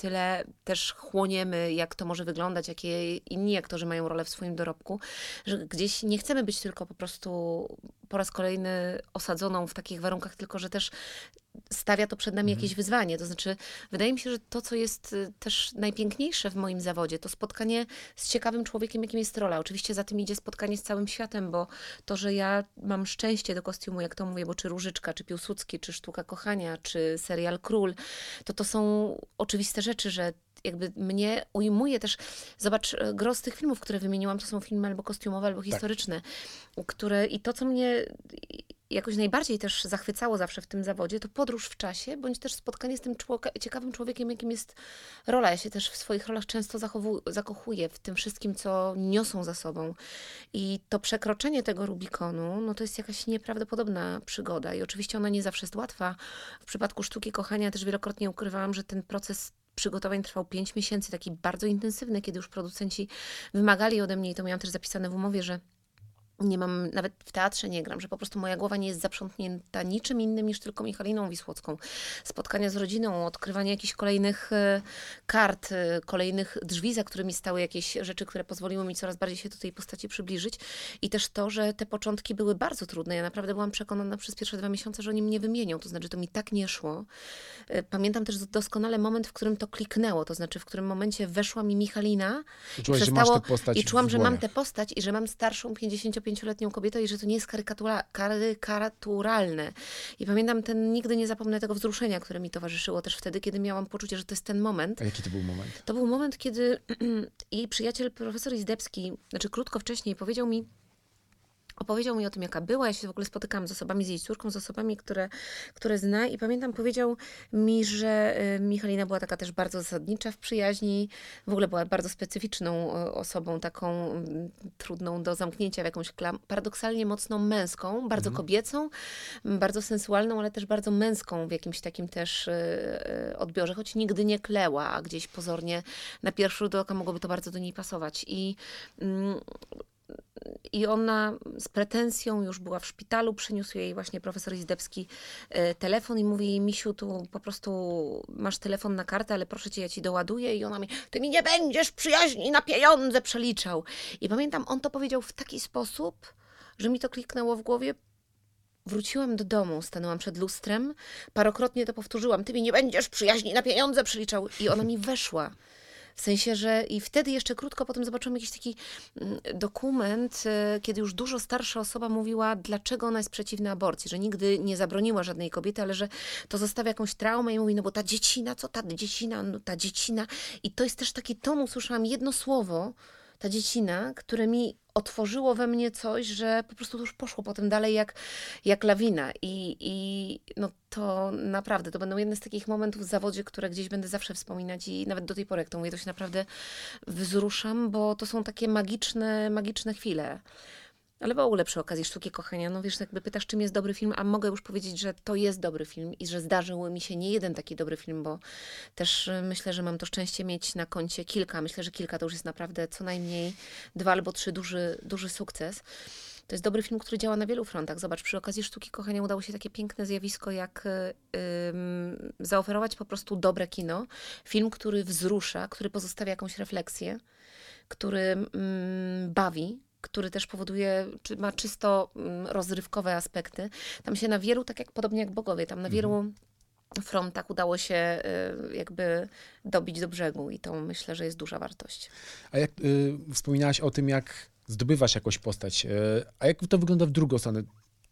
tyle też chłoniemy, jak to może wyglądać, jakie inni aktorzy mają rolę w swoim dorobku, że gdzieś nie chcemy być tylko po prostu po raz kolejny osadzoną w takich warunkach, tylko że też stawia to przed nami mhm. jakieś wyzwanie. To znaczy, wydaje mi się, że to, co jest y, też najpiękniejsze w moim zawodzie, to spotkanie z ciekawym człowiekiem, jakim jest rola. Oczywiście za tym idzie spotkanie z całym światem, bo to, że ja mam szczęście do kostiumu, jak to mówię, bo czy Różyczka, czy Piłsudski, czy Sztuka Kochania, czy serial Król, to to są oczywiste rzeczy, że jakby mnie ujmuje też, zobacz, e, gros tych filmów, które wymieniłam, to są filmy albo kostiumowe, albo tak. historyczne, tak. które i to, co mnie jakoś najbardziej też zachwycało zawsze w tym zawodzie, to podróż w czasie, bądź też spotkanie z tym ciekawym człowiekiem, jakim jest rola. Ja się też w swoich rolach często zakochuję w tym wszystkim, co niosą za sobą. I to przekroczenie tego Rubikonu, no to jest jakaś nieprawdopodobna przygoda. I oczywiście ona nie zawsze jest łatwa. W przypadku sztuki kochania też wielokrotnie ukrywałam, że ten proces przygotowań trwał 5 miesięcy, taki bardzo intensywny, kiedy już producenci wymagali ode mnie, i to miałam też zapisane w umowie, że nie mam, nawet w teatrze nie gram, że po prostu moja głowa nie jest zaprzątnięta niczym innym niż tylko Michaliną Wisłocką. Spotkania z rodziną, odkrywanie jakichś kolejnych e, kart, e, kolejnych drzwi, za którymi stały jakieś rzeczy, które pozwoliły mi coraz bardziej się do tej postaci przybliżyć. I też to, że te początki były bardzo trudne. Ja naprawdę byłam przekonana przez pierwsze dwa miesiące, że oni mnie wymienią. To znaczy, to mi tak nie szło. E, pamiętam też doskonale moment, w którym to kliknęło. To znaczy, w którym momencie weszła mi Michalina i, czułaś, i, przestało, i czułam, że mam tę postać i że mam starszą 55 25-letnią kobietę i że to nie jest karykatura, karykaturalne. I pamiętam ten, nigdy nie zapomnę tego wzruszenia, które mi towarzyszyło też wtedy, kiedy miałam poczucie, że to jest ten moment. A jaki to był moment? To był moment, kiedy jej przyjaciel profesor Izdebski, znaczy krótko wcześniej powiedział mi, opowiedział mi o tym, jaka była. Ja się w ogóle spotykałam z osobami, z jej córką, z osobami, które, które zna i pamiętam, powiedział mi, że y, Michalina była taka też bardzo zasadnicza w przyjaźni, w ogóle była bardzo specyficzną y, osobą, taką mm, trudną do zamknięcia w jakąś klam, paradoksalnie mocno męską, bardzo kobiecą, m, bardzo sensualną, ale też bardzo męską w jakimś takim też y, odbiorze, choć nigdy nie kleła, a gdzieś pozornie na pierwszy rzut oka mogłoby to bardzo do niej pasować. I mm, i ona z pretensją już była w szpitalu, przyniósł jej właśnie profesor Izdebski e, telefon i mówi jej, Misiu, tu po prostu masz telefon na kartę, ale proszę cię, ja ci doładuję. I ona mi, ty mi nie będziesz przyjaźni na pieniądze przeliczał. I pamiętam, on to powiedział w taki sposób, że mi to kliknęło w głowie. Wróciłam do domu, stanęłam przed lustrem, parokrotnie to powtórzyłam, ty mi nie będziesz przyjaźni na pieniądze przeliczał. I ona mi weszła. W sensie, że i wtedy jeszcze krótko potem zobaczyłam jakiś taki mm, dokument, e, kiedy już dużo starsza osoba mówiła, dlaczego ona jest przeciwna aborcji, że nigdy nie zabroniła żadnej kobiety, ale że to zostawia jakąś traumę i mówi, no bo ta dziecina, co ta dziecina, no ta dziecina. I to jest też taki ton, usłyszałam jedno słowo, ta dziecina, które mi otworzyło we mnie coś, że po prostu już poszło potem dalej jak, jak lawina. I, I no to naprawdę, to będą jedne z takich momentów w zawodzie, które gdzieś będę zawsze wspominać i nawet do tej pory, jak to mówię, to się naprawdę wzruszam, bo to są takie magiczne, magiczne chwile. Ale w ogóle przy okazji Sztuki Kochania, no wiesz, jakby pytasz, czym jest dobry film, a mogę już powiedzieć, że to jest dobry film i że zdarzył mi się nie jeden taki dobry film, bo też y, myślę, że mam to szczęście mieć na koncie kilka. Myślę, że kilka to już jest naprawdę co najmniej dwa albo trzy duży, duży sukces. To jest dobry film, który działa na wielu frontach. Zobacz, przy okazji Sztuki Kochania udało się takie piękne zjawisko, jak y, ym, zaoferować po prostu dobre kino. Film, który wzrusza, który pozostawia jakąś refleksję, który mm, bawi, który też powoduje, czy ma czysto mm, rozrywkowe aspekty. Tam się na wielu, tak jak podobnie jak Bogowie, tam na wielu frontach udało się y, jakby dobić do brzegu i to myślę, że jest duża wartość. A jak y, wspominałaś o tym, jak zdobywasz jakąś postać, y, a jak to wygląda w drugą stronę?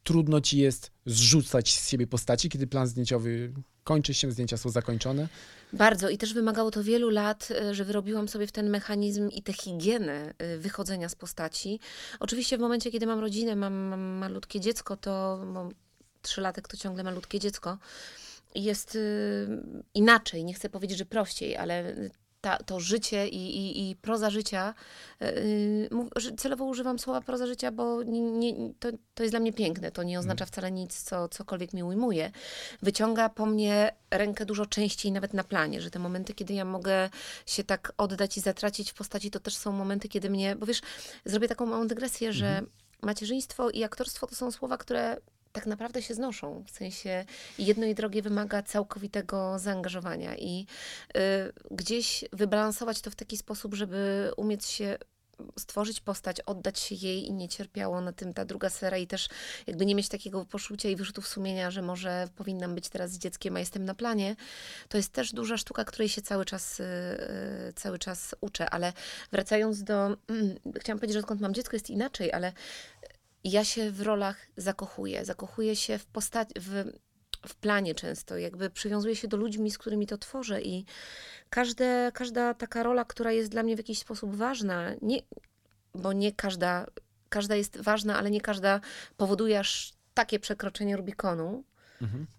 Trudno ci jest zrzucać z siebie postaci, kiedy plan zdjęciowy kończy się, zdjęcia są zakończone? Bardzo i też wymagało to wielu lat, y, że wyrobiłam sobie w ten mechanizm i tę higienę y, wychodzenia z postaci. Oczywiście w momencie, kiedy mam rodzinę, mam, mam malutkie dziecko, to mam trzylatek to ciągle malutkie dziecko. Jest y, inaczej, nie chcę powiedzieć, że prościej, ale ta, to życie i, i, i proza życia, mów- że celowo używam słowa proza życia, bo nie, nie, to, to jest dla mnie piękne. To nie oznacza wcale nic, co cokolwiek mi ujmuje. Wyciąga po mnie rękę dużo częściej, nawet na planie, że te momenty, kiedy ja mogę się tak oddać i zatracić w postaci, to też są momenty, kiedy mnie, bo wiesz, zrobię taką małą dygresję, że macierzyństwo i aktorstwo to są słowa, które tak naprawdę się znoszą. W sensie jedno i drugie wymaga całkowitego zaangażowania i y, gdzieś wybalansować to w taki sposób, żeby umieć się stworzyć postać, oddać się jej i nie cierpiało na tym ta druga sfera i też jakby nie mieć takiego poczucia i wyrzutów sumienia, że może powinnam być teraz z dzieckiem, a jestem na planie, to jest też duża sztuka, której się cały czas, y, y, cały czas uczę, ale wracając do, chciałam powiedzieć, że odkąd mam dziecko jest inaczej, ale ja się w rolach zakochuję. Zakochuję się w postaci, w, w planie często, jakby przywiązuję się do ludźmi, z którymi to tworzę i każde, każda taka rola, która jest dla mnie w jakiś sposób ważna, nie, bo nie każda, każda jest ważna, ale nie każda powoduje aż takie przekroczenie Rubikonu.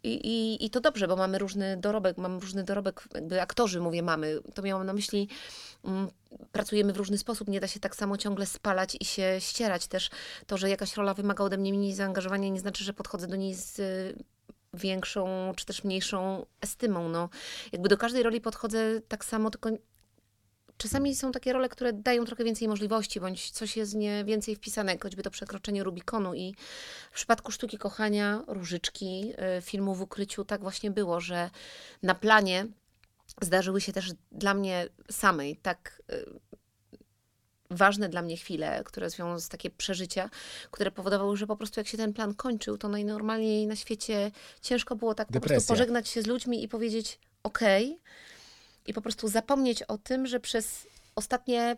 I, i, I to dobrze, bo mamy różny dorobek, mamy różny dorobek, jakby aktorzy, mówię, mamy. To miałam na myśli, mm, pracujemy w różny sposób, nie da się tak samo ciągle spalać i się ścierać. Też to, że jakaś rola wymaga ode mnie mniej zaangażowania, nie znaczy, że podchodzę do niej z y, większą czy też mniejszą estymą. No, jakby do każdej roli podchodzę tak samo, tylko czasami są takie role, które dają trochę więcej możliwości, bądź coś jest nie więcej wpisane, choćby to przekroczenie Rubikonu. I w przypadku sztuki kochania, różyczki, y, filmu w ukryciu, tak właśnie było, że na planie zdarzyły się też dla mnie samej tak y, ważne dla mnie chwile, które związały z takie przeżycia, które powodowały, że po prostu jak się ten plan kończył, to najnormalniej na świecie ciężko było tak po prostu Depresja. pożegnać się z ludźmi i powiedzieć okej i po prostu zapomnieć o tym, że przez ostatnie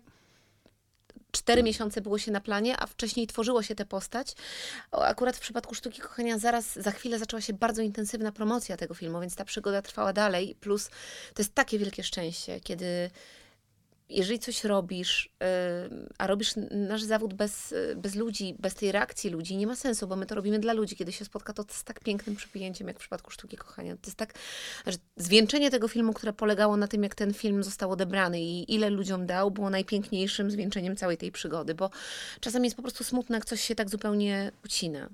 cztery miesiące było się na planie, a wcześniej tworzyło się tę postać. Akurat w przypadku Sztuki Kochania zaraz, za chwilę zaczęła się bardzo intensywna promocja tego filmu, więc ta przygoda trwała dalej. Plus to jest takie wielkie szczęście, kiedy jeżeli coś robisz, a robisz nasz zawód bez, bez ludzi, bez tej reakcji ludzi, nie ma sensu, bo my to robimy dla ludzi. Kiedy się spotka, to z tak pięknym przypięciem, jak w przypadku Sztuki Kochania. To jest tak, że zwieńczenie tego filmu, które polegało na tym, jak ten film został odebrany i ile ludziom dał, było najpiękniejszym zwieńczeniem całej tej przygody, bo czasem jest po prostu smutne, jak coś się tak zupełnie ucina.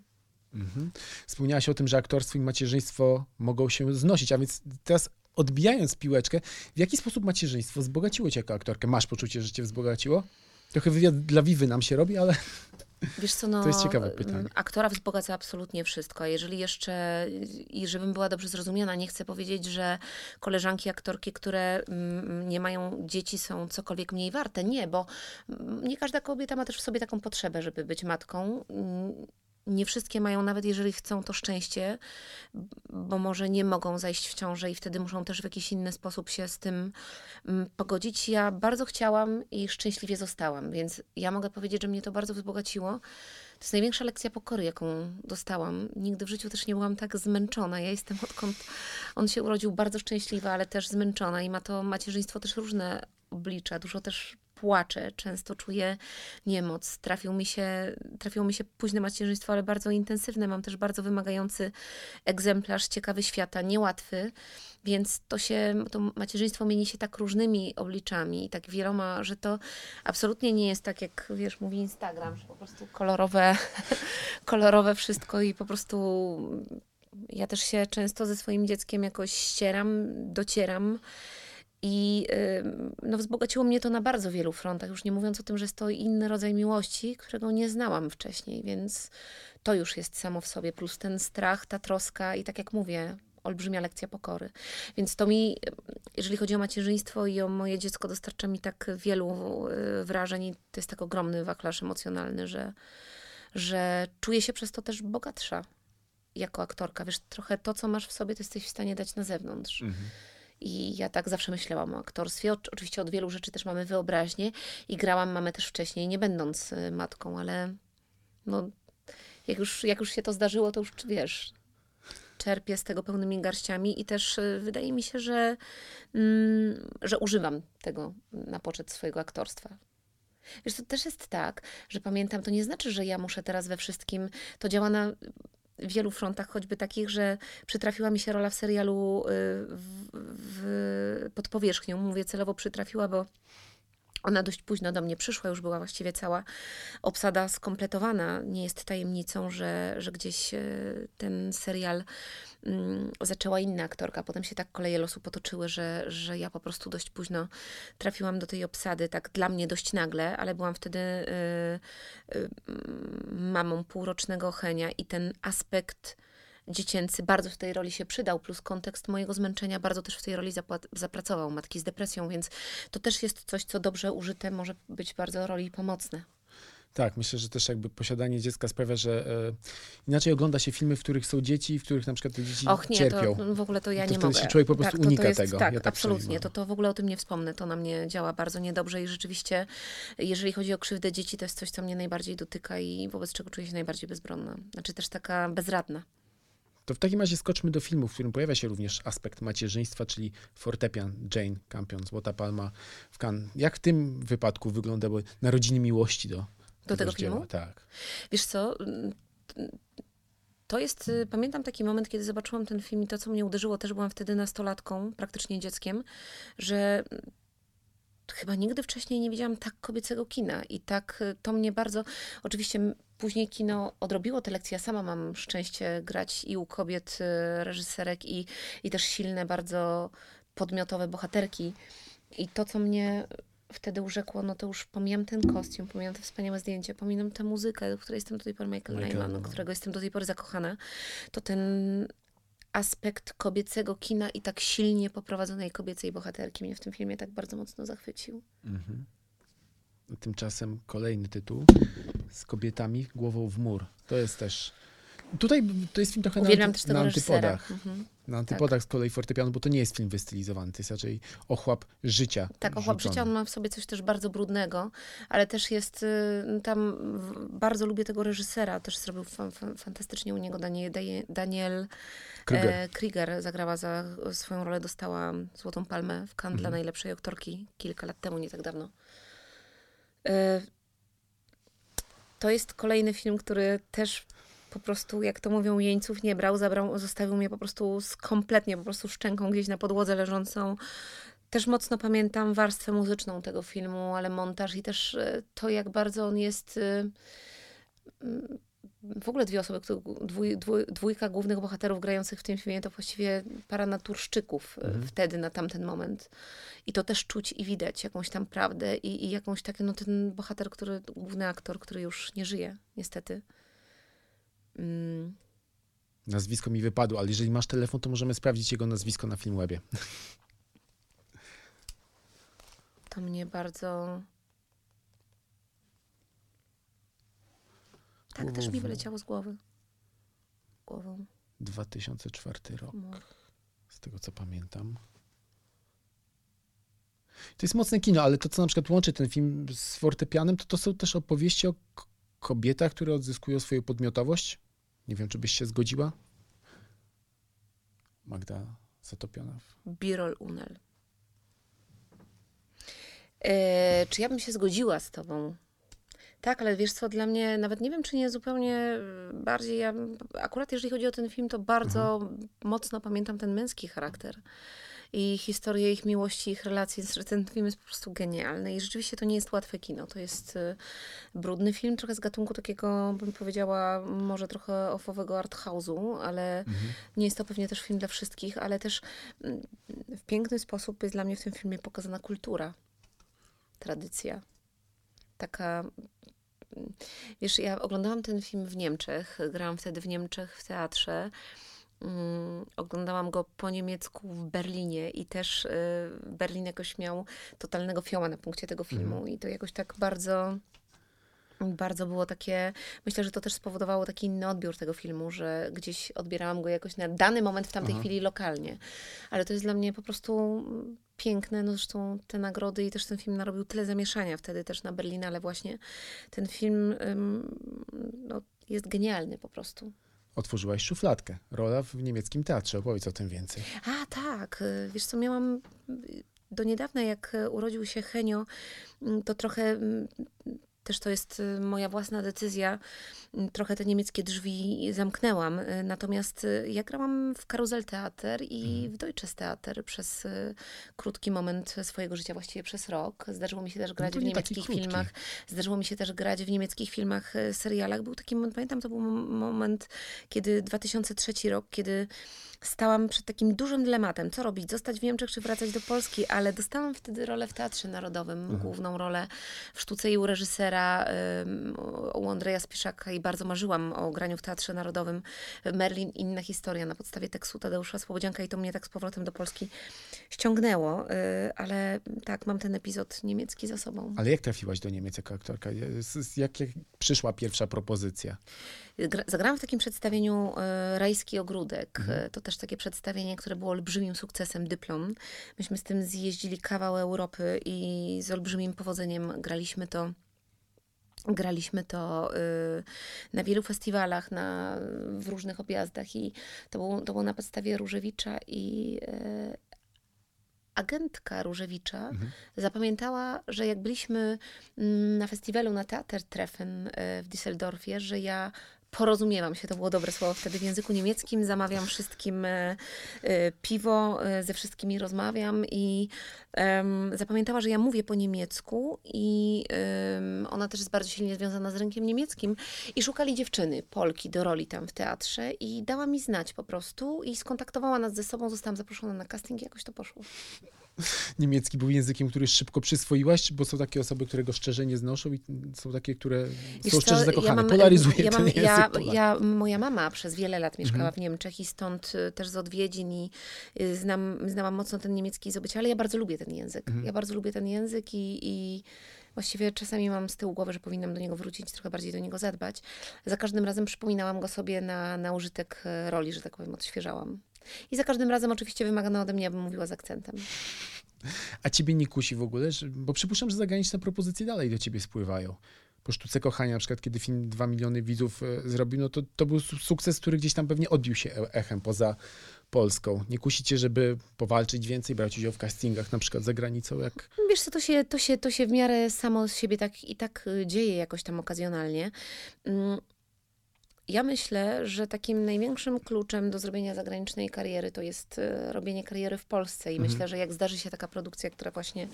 Mhm. Wspomniałaś o tym, że aktorstwo i macierzyństwo mogą się znosić, a więc teraz odbijając piłeczkę, w jaki sposób macierzyństwo wzbogaciło cię jako aktorkę? Masz poczucie, że cię wzbogaciło? Trochę wywiad dla Wiwy nam się robi, ale Wiesz co, no, To jest ciekawe pytanie. mm, Aktora wzbogaca absolutnie wszystko. Jeżeli jeszcze, i żebym była dobrze zrozumiana, nie chcę powiedzieć, że koleżanki aktorki, które mm, nie mają dzieci, są cokolwiek mniej warte. Nie, bo mm, nie każda kobieta ma też w sobie taką potrzebę, żeby być matką. Nie wszystkie mają, nawet jeżeli chcą to szczęście, bo może nie mogą zajść w ciążę i wtedy muszą też w jakiś inny sposób się z tym mm, pogodzić. Ja bardzo chciałam i szczęśliwie zostałam, więc ja mogę powiedzieć, że mnie to bardzo wzbogaciło. To jest największa lekcja pokory, jaką dostałam. Nigdy w życiu też nie byłam tak zmęczona. Ja jestem odkąd on się urodził bardzo szczęśliwa, ale też zmęczona i ma to macierzyństwo też różne oblicza. Dużo też płaczę, często czuję niemoc. Trafił mi się, trafiło mi się późne macierzyństwo, ale bardzo intensywne. Mam też bardzo wymagający egzemplarz Ciekawy Świata, niełatwy, więc to się, to macierzyństwo mieni się tak różnymi obliczami tak wieloma, że to absolutnie nie jest tak, jak wiesz, mówi Instagram, że po prostu kolorowe, kolorowe wszystko i po prostu ja też się często ze swoim dzieckiem jakoś ścieram, docieram. I no, wzbogaciło mnie to na bardzo wielu frontach, już nie mówiąc o tym, że jest to inny rodzaj miłości, którego nie znałam wcześniej, więc to już jest samo w sobie, plus ten strach, ta troska i tak jak mówię, olbrzymia lekcja pokory. Więc to mi, jeżeli chodzi o macierzyństwo i o moje dziecko, dostarcza mi tak wielu y, wrażeń i to jest tak ogromny wachlarz emocjonalny, że, że czuję się przez to też bogatsza jako aktorka. Wiesz, trochę to, co masz w sobie, to jesteś w stanie dać na zewnątrz. I ja tak zawsze myślałam o aktorstwie. Oczy- Oczywiście od wielu rzeczy też mamy wyobraźnię i grałam mamę też wcześniej, nie będąc y, matką, ale no, jak już, jak już się to zdarzyło, to już wiesz, czerpię z tego pełnymi garściami i też y, wydaje mi się, że, mm, że używam tego na poczet swojego aktorstwa. Wiesz, to też jest tak, że pamiętam, to nie znaczy, że ja muszę teraz we wszystkim, to działa na wielu frontach, choćby takich, że przytrafiła mi się rola w serialu y, w, w, pod powierzchnią. Mówię celowo przytrafiła, bo ona dość późno do mnie przyszła, już była właściwie cała obsada skompletowana. Nie jest tajemnicą, że, że gdzieś e, ten serial zaczęła inna aktorka. Potem się tak koleje losu potoczyły, że, że ja po prostu dość późno trafiłam do tej obsady, tak dla mnie dość nagle, ale byłam wtedy y, y, mm, mamą półrocznego Henia i ten aspekt dziecięcy bardzo w tej roli się przydał, plus kontekst mojego zmęczenia bardzo też w tej roli zapracował, matki z depresją, więc to też jest coś, co dobrze użyte może być bardzo roli pomocne. Tak, myślę, że też jakby posiadanie dziecka sprawia, że e, inaczej ogląda się filmy, w których są dzieci, w których na przykład te dzieci Och nie, cierpią. to w ogóle to ja To nie wtedy mogę. się człowiek po prostu tak, to, unika to jest, tego. Tak, Ja tak absolutnie. To, to w ogóle o tym nie wspomnę. To na mnie działa bardzo niedobrze i rzeczywiście, jeżeli chodzi o krzywdę dzieci, to jest coś, co mnie najbardziej dotyka i wobec czego czuję się najbardziej bezbronna. Znaczy też taka bezradna. To w takim razie skoczmy do filmu, w którym pojawia się również aspekt macierzyństwa, czyli fortepian Jane Campion, Złota Palma w Cannes. Jak w tym wypadku wyglądały narodziny miłości do, Do tego dzieła? filmu? Tak. Wiesz co, to jest, y, pamiętam taki moment, kiedy zobaczyłam ten film i to, co mnie uderzyło, też byłam wtedy nastolatką, praktycznie dzieckiem, że chyba nigdy wcześniej nie widziałam tak kobiecego kina i tak y, to mnie bardzo, oczywiście później kino odrobiło te lekcje, ja sama mam szczęście grać i u kobiet y, reżyserek i, i też silne, bardzo podmiotowe bohaterki i to, co mnie wtedy urzekło, no to już pomijam ten kostium, pomijam te wspaniałe zdjęcia, pomijam tę muzykę, do której jestem do tej pory Michael Nyman, Nyman. którego jestem do tej pory zakochana, to ten aspekt kobiecego kina i tak silnie poprowadzonej kobiecej bohaterki mnie w tym filmie tak bardzo mocno zachwycił. Mhm. Tymczasem kolejny tytuł z kobietami głową w mur. To jest też Tutaj to jest film trochę na, Uwielbiam na antypodach. Mhm. Na antypodach z kolei fortepianu, bo to nie jest film wystylizowany, to jest raczej ochłap życia. Tak, ochłap rzucony. życia, on ma w sobie coś też bardzo brudnego, ale też jest y, tam, bardzo lubię tego reżysera, też zrobił fa, fa, fantastycznie u niego Daniel, Daniel Krüger. E, Krieger zagrała za swoją rolę, dostała Złotą Palmę w Cannes dla Mhm. najlepszej aktorki kilka lat temu, nie tak dawno. E, to jest kolejny film, który też po prostu, jak to mówią, jeńców nie brał, zabrał, zostawił mnie po prostu z kompletnie, po prostu szczęką gdzieś na podłodze leżącą. Też mocno pamiętam warstwę muzyczną tego filmu, ale montaż i też e, to, jak bardzo on jest... e, mm, w ogóle dwie osoby, dwój, dwój, dwójka głównych bohaterów grających w tym filmie to właściwie para naturszczyków e, Mhm. wtedy, na tamten moment. I to też czuć i widać jakąś tam prawdę i, i jakąś takie, no ten bohater, który, główny aktor, który już nie żyje, niestety. Mm, Nazwisko mi wypadło, ale jeżeli masz telefon, to możemy sprawdzić jego nazwisko na Filmwebie. to mnie bardzo... Tak, też mi wyleciało z głowy. Głową. 2004 rok, No. z tego co pamiętam. To jest mocne kino, ale to, co na przykład łączy ten film z fortepianem, to to są też opowieści o kobietach, które odzyskują swoją podmiotowość. Nie wiem, czy byś się zgodziła? Magda Zatopiona. w- Birol Unel. E, czy ja bym się zgodziła z tobą? Tak, ale wiesz co, dla mnie nawet nie wiem, czy nie zupełnie e, bardziej. Ja, akurat jeżeli chodzi o ten film, to bardzo mocno pamiętam ten męski charakter i historię ich miłości, ich relacji. Ten film jest po prostu genialny i rzeczywiście to nie jest łatwe kino. To jest e, brudny film, trochę z gatunku takiego, bym powiedziała, może trochę ofowego art house'u, ale Mhm. nie jest to pewnie też film dla wszystkich, ale też mm, w piękny sposób jest dla mnie w tym filmie pokazana kultura, tradycja. Taka. mm, Wiesz, ja oglądałam ten film w Niemczech, grałam wtedy w Niemczech w teatrze. Mm, oglądałam go po niemiecku w Berlinie i też y, Berlin jakoś miał totalnego fioma na punkcie tego filmu i to jakoś tak bardzo bardzo było takie, myślę, że to też spowodowało taki inny odbiór tego filmu, że gdzieś odbierałam go jakoś na dany moment w tamtej Aha. chwili lokalnie. Ale to jest dla mnie po prostu piękne, no zresztą te nagrody i też ten film narobił tyle zamieszania wtedy też na Berlinale właśnie. Ten film no, jest genialny po prostu. Otworzyłaś szufladkę. Rola w niemieckim teatrze. Opowiedz o tym więcej. A, tak. y, Wiesz co, miałam y, do niedawna, jak y, urodził się Henio, mm, to trochę mm, też to jest y, moja własna decyzja. mm, Trochę te niemieckie drzwi zamknęłam. y, Natomiast y, ja grałam w Karuzel Theater i w Deutsches Theater przez krótki moment swojego życia, właściwie przez rok. Zdarzyło mi się też grać to w niemieckich filmach. Zdarzyło mi się też grać w niemieckich filmach, serialach. Był taki moment, pamiętam, to był mom- moment, kiedy 2003 rok, kiedy stałam przed takim dużym dylematem, co robić, zostać w Niemczech czy wracać do Polski, ale dostałam wtedy rolę w Teatrze Narodowym, główną rolę w sztuce i u reżysera, ym, u Andrzeja Spiszaka i bardzo marzyłam o graniu w Teatrze Narodowym. Merlin, inna historia na podstawie tekstu Tadeusza Słobodzianka i to mnie tak z powrotem do Polski ściągnęło, y, ale tak, mam ten epizod niemiecki za sobą. Ale jak trafiłaś do Niemiec jako aktorka? Jak, jak przyszła pierwsza propozycja? Gra- Zagrałam w takim przedstawieniu e, Rajski Ogródek. E, To też takie przedstawienie, które było olbrzymim sukcesem, dyplom. Myśmy z tym zjeździli kawał Europy i z olbrzymim powodzeniem graliśmy to. Graliśmy to y, na wielu festiwalach, na, w różnych objazdach i to było, to było na podstawie Różewicza i e, agentka Różewicza zapamiętała, że jak byliśmy mm, na festiwalu na Teater Treffen e, w Düsseldorfie, że ja porozumiewam się, to było dobre słowo wtedy w języku niemieckim, zamawiam wszystkim e, e, piwo, e, ze wszystkimi rozmawiam i em, zapamiętała, że ja mówię po niemiecku i ona też jest bardzo silnie związana z rynkiem niemieckim i szukali dziewczyny, Polki do roli tam w teatrze i dała mi znać po prostu i skontaktowała nas ze sobą, zostałam zaproszona na casting i jakoś to poszło. Niemiecki był językiem, który szybko przyswoiłaś, bo są takie osoby, które go szczerze nie znoszą i są takie, które Wiesz są co, szczerze zakochane. mam- Polaryzuje ja ten mam, język ja, ja, Moja mama przez wiele lat mieszkała Mhm. w Niemczech i stąd y, też z odwiedzin i y, znam, znałam mocno ten niemiecki z obycia, ale ja bardzo lubię ten język. Mhm. Ja bardzo lubię ten język i, i Właściwie czasami mam z tyłu głowy, że powinnam do niego wrócić, trochę bardziej do niego zadbać. Za każdym razem przypominałam go sobie na, na użytek e, roli, że tak powiem, odświeżałam. I za każdym razem oczywiście wymagano ode mnie, abym mówiła z akcentem. A ciebie nie kusi w ogóle? Bo przypuszczam, że zagraniczne propozycje dalej do ciebie spływają. Po sztuce kochania, na przykład, kiedy film 2 miliony widzów e, zrobił, no to, to był su- sukces, który gdzieś tam pewnie odbił się e- echem poza Polską. Nie kusicie, żeby powalczyć więcej, brać udział w castingach na przykład za granicą, jak Wiesz co, to się, to, się, to się w miarę samo z siebie tak i tak y, dzieje jakoś tam okazjonalnie. Ja myślę, że takim największym kluczem do zrobienia zagranicznej kariery to jest y, robienie kariery w Polsce. I myślę, że jak zdarzy się taka produkcja, która właśnie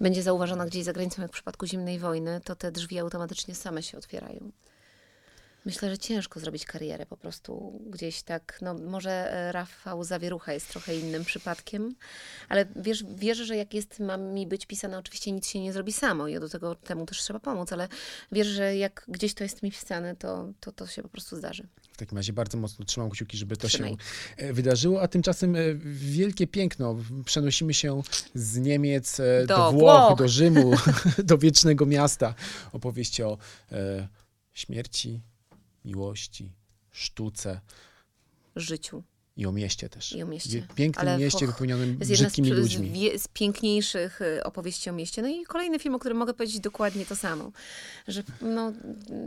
będzie zauważona gdzieś za granicą, jak w przypadku zimnej wojny, to te drzwi automatycznie same się otwierają. Myślę, że ciężko zrobić karierę po prostu gdzieś tak. No, może e, Rafał Zawierucha jest trochę innym przypadkiem, ale wiesz, wierzę, że jak jest, ma mi być pisane, oczywiście nic się nie zrobi samo i do tego temu też trzeba pomóc, ale wierzę, że jak gdzieś to jest mi pisane, to to, to się po prostu zdarzy. W takim razie bardzo mocno trzymam kciuki, żeby to Trzymaj. się e, wydarzyło, a tymczasem e, wielkie piękno. Przenosimy się z Niemiec do, Do Włoch, Włoch. do Rzymu, do wiecznego miasta. Opowieści o e, śmierci, miłości, sztuce Życiu i o mieście też. i o mieście. Pięknym Ale mieście och, wypełnionym brzydkimi z, ludźmi. z piękniejszych y, opowieści o mieście. No i kolejny film, o którym mogę powiedzieć dokładnie to samo. Że no,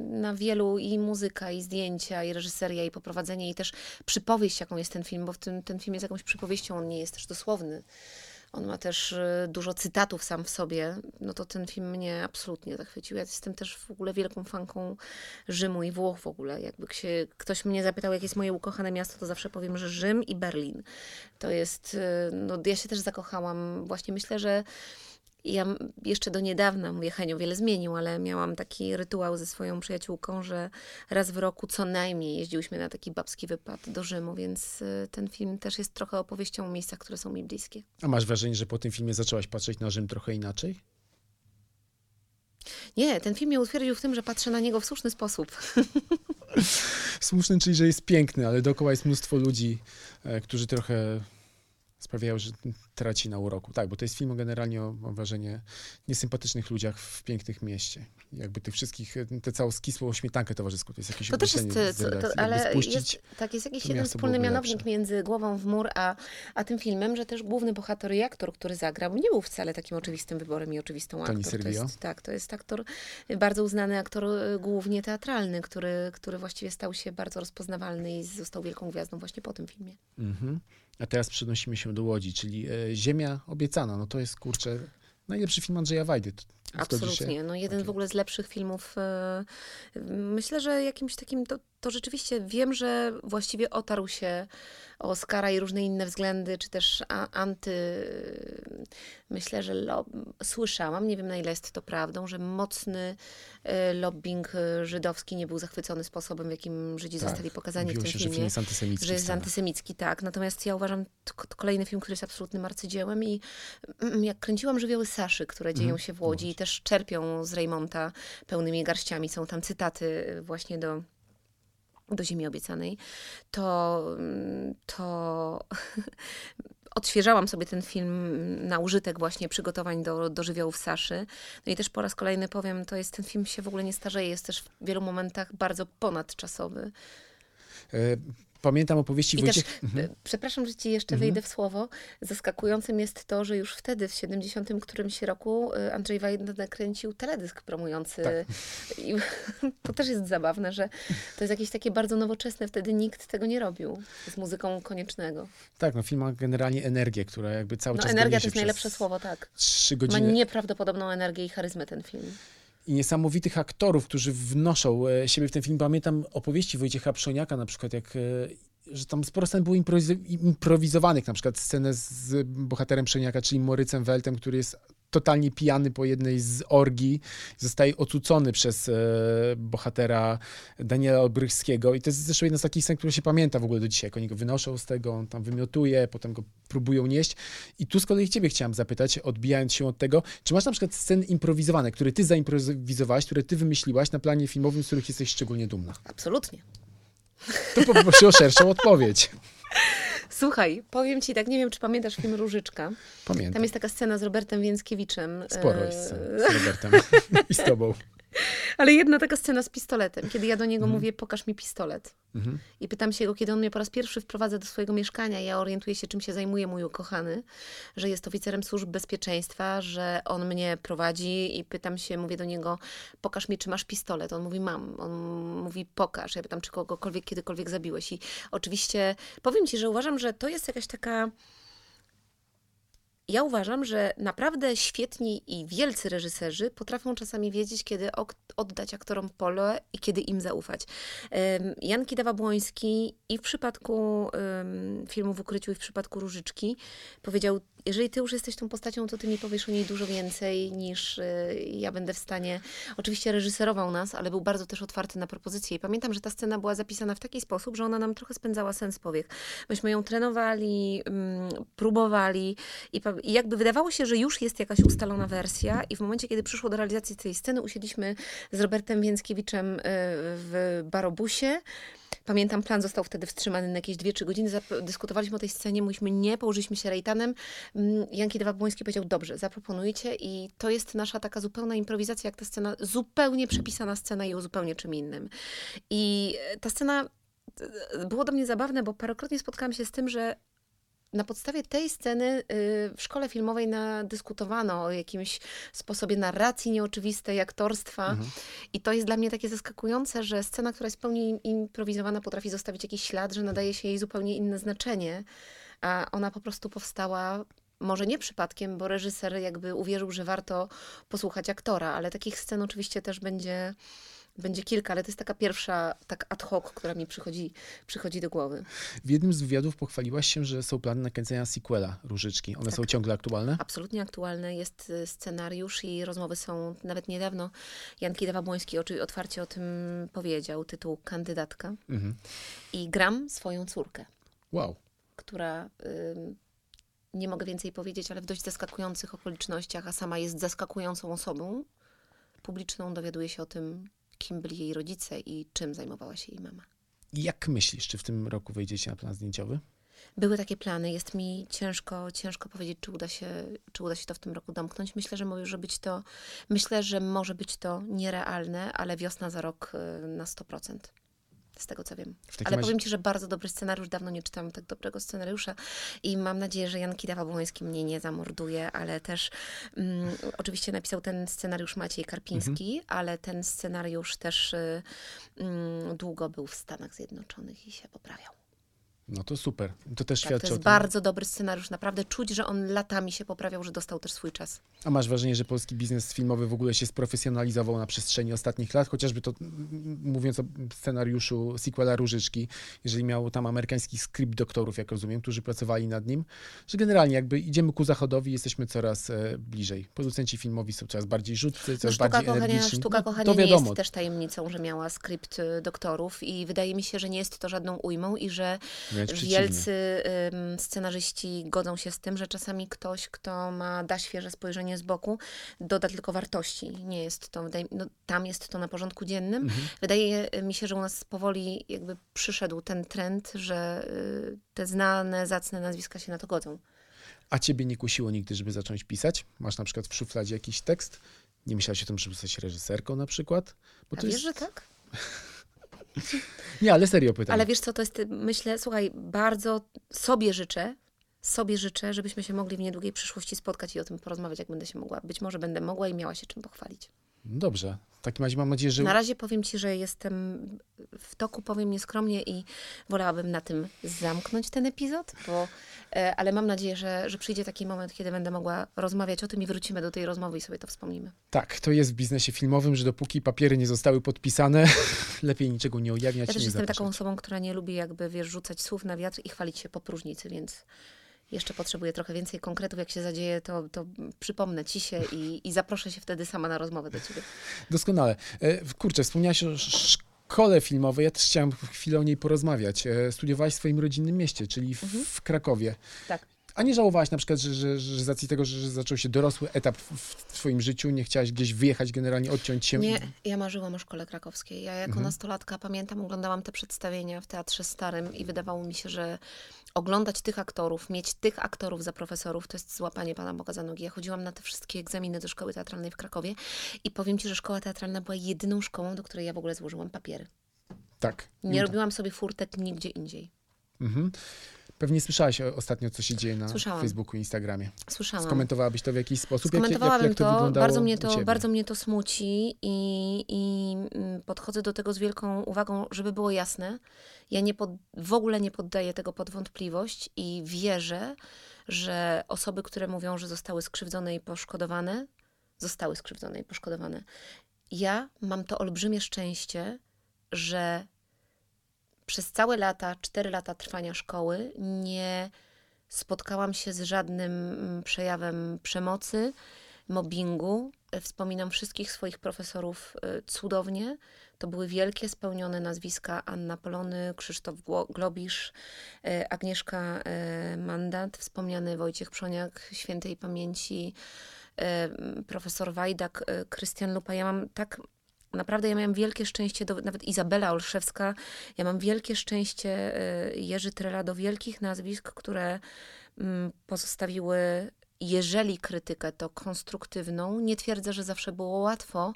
na wielu i muzyka, i zdjęcia, i reżyseria, i poprowadzenie, i też przypowieść, jaką jest ten film, bo w tym, ten film jest jakąś przypowieścią, on nie jest też dosłowny. On ma też y, dużo cytatów sam w sobie. No to ten film mnie absolutnie zachwycił. Ja jestem też w ogóle wielką fanką Rzymu i Włoch w ogóle. Jakby się ktoś mnie zapytał, jakie jest moje ukochane miasto, to zawsze powiem, że Rzym i Berlin. To jest, y, no ja się też zakochałam. Właśnie myślę, że ja jeszcze do niedawna, mówię, Henio wiele zmienił, ale miałam taki rytuał ze swoją przyjaciółką, że raz w roku co najmniej jeździłyśmy na taki babski wypad do Rzymu, więc y, ten film też jest trochę opowieścią o miejscach, które są mi bliskie. A masz wrażenie, że po tym filmie zaczęłaś patrzeć na Rzym trochę inaczej? Nie, ten film mnie utwierdził w tym, że patrzę na niego w słuszny sposób. Słuszny, czyli że jest piękny, ale dookoła jest mnóstwo ludzi, e, którzy trochę sprawiają, że traci na uroku. Tak, bo to jest film o generalnie, o, wrażenie, niesympatycznych ludziach w pięknym mieście. Jakby tych wszystkich, tę całą skisłą śmietankę towarzyską, to jest jakieś To też jest, to, to, ale spuścić, jest, tak, jest jakiś jeden wspólny mianownik lepsze. między Głową w mur a, a tym filmem, że też główny bohater i aktor, który zagrał, nie był wcale takim oczywistym wyborem i oczywistą Tony aktor. To jest, tak, to jest aktor, bardzo uznany aktor y, głównie teatralny, który, który właściwie stał się bardzo rozpoznawalny i został wielką gwiazdą właśnie po tym filmie. Mhm. A teraz przenosimy się do Łodzi, czyli e, Ziemia obiecana. No to jest, kurczę, najlepszy film Andrzeja Wajdy. Absolutnie. No jeden w ogóle z lepszych filmów. e, Myślę, że jakimś takim, to, to rzeczywiście wiem, że właściwie otarł się o Oscara i różne inne względy, czy też anty... Myślę, że lo, słyszałam, nie wiem na ile jest to prawdą, że mocny e, lobbying żydowski nie był zachwycony sposobem, w jakim Żydzi Tak. zostali pokazani Mówiło w tym się, że filmie film jest antysemicki. że jest antysemicki, tak. Natomiast ja uważam to, kolejny film, który jest absolutnym arcydziełem i mm, jak kręciłam Żywioły Saszy, które dzieją Mhm. się w Łodzi i też czerpią z Reymonta pełnymi garściami, są tam cytaty właśnie do do Ziemi Obiecanej, to, to odświeżałam sobie ten film na użytek właśnie przygotowań do, do żywiołów Saszy. No i też po raz kolejny powiem, to jest ten film się w ogóle nie starzeje, jest też w wielu momentach bardzo ponadczasowy. E, Pamiętam opowieści I też, Wojciech... Mhm. e, przepraszam, że ci jeszcze wejdę w słowo. Zaskakującym jest to, że już wtedy, w 70 którymś roku, e, Andrzej Wajda nakręcił teledysk promujący. Tak. I to też jest zabawne, że to jest jakieś takie bardzo nowoczesne. Wtedy nikt tego nie robił z muzyką koniecznego. Tak, no film ma generalnie energię, która jakby cały No czas energia to jest najlepsze słowo, tak. Trzy Ma godziny. nieprawdopodobną energię i charyzmę ten film. I niesamowitych aktorów, którzy wnoszą e, siebie w ten film. Pamiętam opowieści Wojciecha Przoniaka na przykład, jak, e, że tam sporo scen było improwiz- improwizowanych, na przykład scenę z bohaterem Przoniaka, czyli Morycem Weltem, który jest totalnie pijany po jednej z orgii, zostaje ocucony przez e, bohatera Daniela Olbrychskiego i to jest zresztą jedna z takich scen, które się pamięta w ogóle do dzisiaj, jak oni go wynoszą z tego, on tam wymiotuje, potem go próbują nieść i tu z kolei ciebie chciałam zapytać, odbijając się od tego, czy masz na przykład sceny improwizowane, które ty zaimprowizowałaś, które ty wymyśliłaś na planie filmowym, z których jesteś szczególnie dumna? Absolutnie. To poproszę o szerszą odpowiedź. Słuchaj, powiem ci tak, nie wiem, czy pamiętasz film Różyczka. Pamiętam. Tam jest taka scena z Robertem Więckiewiczem. Sporo e, jest scen z Robertem i z tobą. Ale jedna taka scena z pistoletem, kiedy ja do niego Mhm. mówię, pokaż mi pistolet. Mhm. I pytam się go, kiedy on mnie po raz pierwszy wprowadza do swojego mieszkania. Ja orientuję się, czym się zajmuje mój ukochany, że jest oficerem służb bezpieczeństwa, że on mnie prowadzi i pytam się, mówię do niego, pokaż mi, czy masz pistolet. On mówi, mam. On mówi, pokaż. Ja pytam, czy kogokolwiek kiedykolwiek zabiłeś. I oczywiście powiem ci, że uważam, że to jest jakaś taka. Ja uważam, że naprawdę świetni i wielcy reżyserzy potrafią czasami wiedzieć, kiedy oddać aktorom pole i kiedy im zaufać. Jan Kidawa-Błoński i w przypadku filmu W ukryciu i w przypadku Różyczki powiedział, jeżeli ty już jesteś tą postacią, to ty mi powiesz o niej dużo więcej niż y, ja będę w stanie. Oczywiście reżyserował nas, ale był bardzo też otwarty na propozycje. I pamiętam, że ta scena była zapisana w taki sposób, że ona nam trochę spędzała sens powiek. Myśmy ją trenowali, mm, próbowali i, i jakby wydawało się, że już jest jakaś ustalona wersja i w momencie, kiedy przyszło do realizacji tej sceny, usiedliśmy z Robertem Więckiewiczem y, w Barobusie. Pamiętam, plan został wtedy wstrzymany na jakieś 2-3 godziny. Dyskutowaliśmy o tej scenie, mówiliśmy nie, położyliśmy się rejtanem. Mm, Jan Kiedawa-Błoński powiedział, dobrze, zaproponujcie i to jest nasza taka zupełna improwizacja, jak ta scena, zupełnie przepisana scena i o zupełnie czym innym. I e, ta scena e, było do mnie zabawne, bo parokrotnie spotkałam się z tym, że na podstawie tej sceny y, w szkole filmowej dyskutowano o jakimś sposobie narracji nieoczywistej, aktorstwa. Mhm. I to jest dla mnie takie zaskakujące, że scena, która jest w pełni improwizowana, potrafi zostawić jakiś ślad, że nadaje się jej zupełnie inne znaczenie, a ona po prostu powstała. Może nie przypadkiem, bo reżyser jakby uwierzył, że warto posłuchać aktora, ale takich scen oczywiście też będzie, będzie kilka, ale to jest taka pierwsza, tak ad hoc, która mi przychodzi, przychodzi do głowy. W jednym z wywiadów pochwaliłaś się, że są plany nakręcenia sequela Różyczki. One Tak. są ciągle aktualne? Absolutnie aktualny jest y, scenariusz i rozmowy są nawet niedawno. Jan Kidawa-Błoński otwarcie o tym powiedział, tytuł Kandydatka. Mhm. I gram swoją córkę, Wow. która, ym, nie mogę więcej powiedzieć, ale w dość zaskakujących okolicznościach, a sama jest zaskakującą osobą publiczną, dowiaduje się o tym, kim byli jej rodzice i czym zajmowała się jej mama. Jak myślisz, czy w tym roku wejdziecie na plan zdjęciowy? Były takie plany, jest mi ciężko, ciężko powiedzieć, czy uda, się, czy uda się to w tym roku domknąć. Myślę, że może być to, myślę, że może być to nierealne, ale wiosna za rok y, na 100%. Z tego co wiem. Ale razie- powiem ci, że bardzo dobry scenariusz. Dawno nie czytałam tak dobrego scenariusza i mam nadzieję, że Jan Kidawa-Błoński mnie nie zamorduje, ale też mm, oczywiście napisał ten scenariusz Maciej Karpiński, Mhm. ale ten scenariusz też y, mm, długo był w Stanach Zjednoczonych i się poprawiał. No to super. To też Tak, świadczy to jest bardzo dobry scenariusz. Naprawdę czuć, że on latami się poprawiał, że dostał też swój czas. A masz wrażenie, że polski biznes filmowy w ogóle się sprofesjonalizował na przestrzeni ostatnich lat? Chociażby to, mówiąc o scenariuszu sequela Różyczki, jeżeli miał tam amerykański skrypt doktorów, jak rozumiem, którzy pracowali nad nim, że generalnie jakby idziemy ku zachodowi, jesteśmy coraz e, bliżej. Producenci filmowi są coraz bardziej rzutcy, No, coraz sztuka bardziej kochania, energiczni. sztuka No, kochania to nie wiadomo. jest też tajemnicą, że miała skrypt y, doktorów i wydaje mi się, że nie jest to żadną ujmą i że. Wielcy scenarzyści godzą się z tym, że czasami ktoś, kto ma, da świeże spojrzenie z boku, doda tylko wartości. Nie jest to, wydaje, no, tam jest to na porządku dziennym. Mhm. Wydaje mi się, że u nas powoli jakby przyszedł ten trend, że y, te znane, zacne nazwiska się na to godzą. A ciebie nie kusiło nigdy, żeby zacząć pisać? Masz na przykład w szufladzie jakiś tekst? Nie myślałaś o tym, żeby zostać reżyserką na przykład? Bo A wiesz, jest... że tak? Nie, ale serio pytam. Ale wiesz co, to jest, myślę, słuchaj, bardzo sobie życzę, sobie życzę, żebyśmy się mogli w niedługiej przyszłości spotkać i o tym porozmawiać, jak będę się mogła. Być może będę mogła i miała się czym pochwalić. Dobrze. W takim razie mam nadzieję, że Na razie powiem Ci, że jestem w toku, powiem nieskromnie i wolałabym na tym zamknąć ten epizod, bo, e, ale mam nadzieję, że, że przyjdzie taki moment, kiedy będę mogła rozmawiać o tym i wrócimy do tej rozmowy i sobie to wspomnimy. Tak, to jest w biznesie filmowym, że dopóki papiery nie zostały podpisane, lepiej niczego nie ujawniać. Ja też jestem zapraszać. taką osobą, która nie lubi jakby, wiesz, rzucać słów na wiatr i chwalić się po próżnicy, więc jeszcze potrzebuję trochę więcej konkretów. Jak się zadzieje, to, to przypomnę ci się i, i zaproszę się wtedy sama na rozmowę do ciebie. Doskonale. E, Kurczę, wspomniałaś o sz- szkole filmowej. Ja też chciałem chwilę o niej porozmawiać. E, Studiowałaś w swoim rodzinnym mieście, czyli w, Mhm. w Krakowie. Tak. A nie żałowałaś na przykład, że, że, że z racji tego, że, zaczął się dorosły etap w, w twoim życiu, nie chciałaś gdzieś wyjechać generalnie, odciąć się? Nie, ja marzyłam o szkole krakowskiej. Ja jako Mhm. nastolatka pamiętam, oglądałam te przedstawienia w Teatrze Starym i wydawało mi się, że oglądać tych aktorów, mieć tych aktorów za profesorów, to jest złapanie Pana Boga za nogi. Ja chodziłam na te wszystkie egzaminy do szkoły teatralnej w Krakowie i powiem Ci, że szkoła teatralna była jedyną szkołą, do której ja w ogóle złożyłam papiery. Tak. Nie robiłam sobie furtek nigdzie indziej. Mhm. Pewnie słyszałaś ostatnio, co się dzieje na Słyszałam. Facebooku i Instagramie. Słyszałam. Skomentowałabyś to w jakiś sposób? Jak, jak, Skomentowałabym jak to, to, bardzo mnie to, bardzo mnie to smuci i, i mm, podchodzę do tego z wielką uwagą, żeby było jasne. Ja nie pod, w ogóle nie poddaję tego pod wątpliwość i wierzę, że osoby, które mówią, że zostały skrzywdzone i poszkodowane, zostały skrzywdzone i poszkodowane. Ja mam to olbrzymie szczęście, że przez całe lata, cztery lata trwania szkoły, nie spotkałam się z żadnym mm, przejawem przemocy, mobbingu. Wspominam wszystkich swoich profesorów e, cudownie. To były wielkie, spełnione nazwiska Anna Polony, Krzysztof Globisz, e, Agnieszka e, Mandat, wspomniany Wojciech Przoniak, świętej pamięci, profesor Wajdak, Krystian Lupa. Ja mam tak Naprawdę ja miałam wielkie szczęście, do, nawet Izabela Olszewska, ja mam wielkie szczęście, e, Jerzy Trela, do wielkich nazwisk, które mm, pozostawiły, jeżeli krytykę, to konstruktywną. Nie twierdzę, że zawsze było łatwo,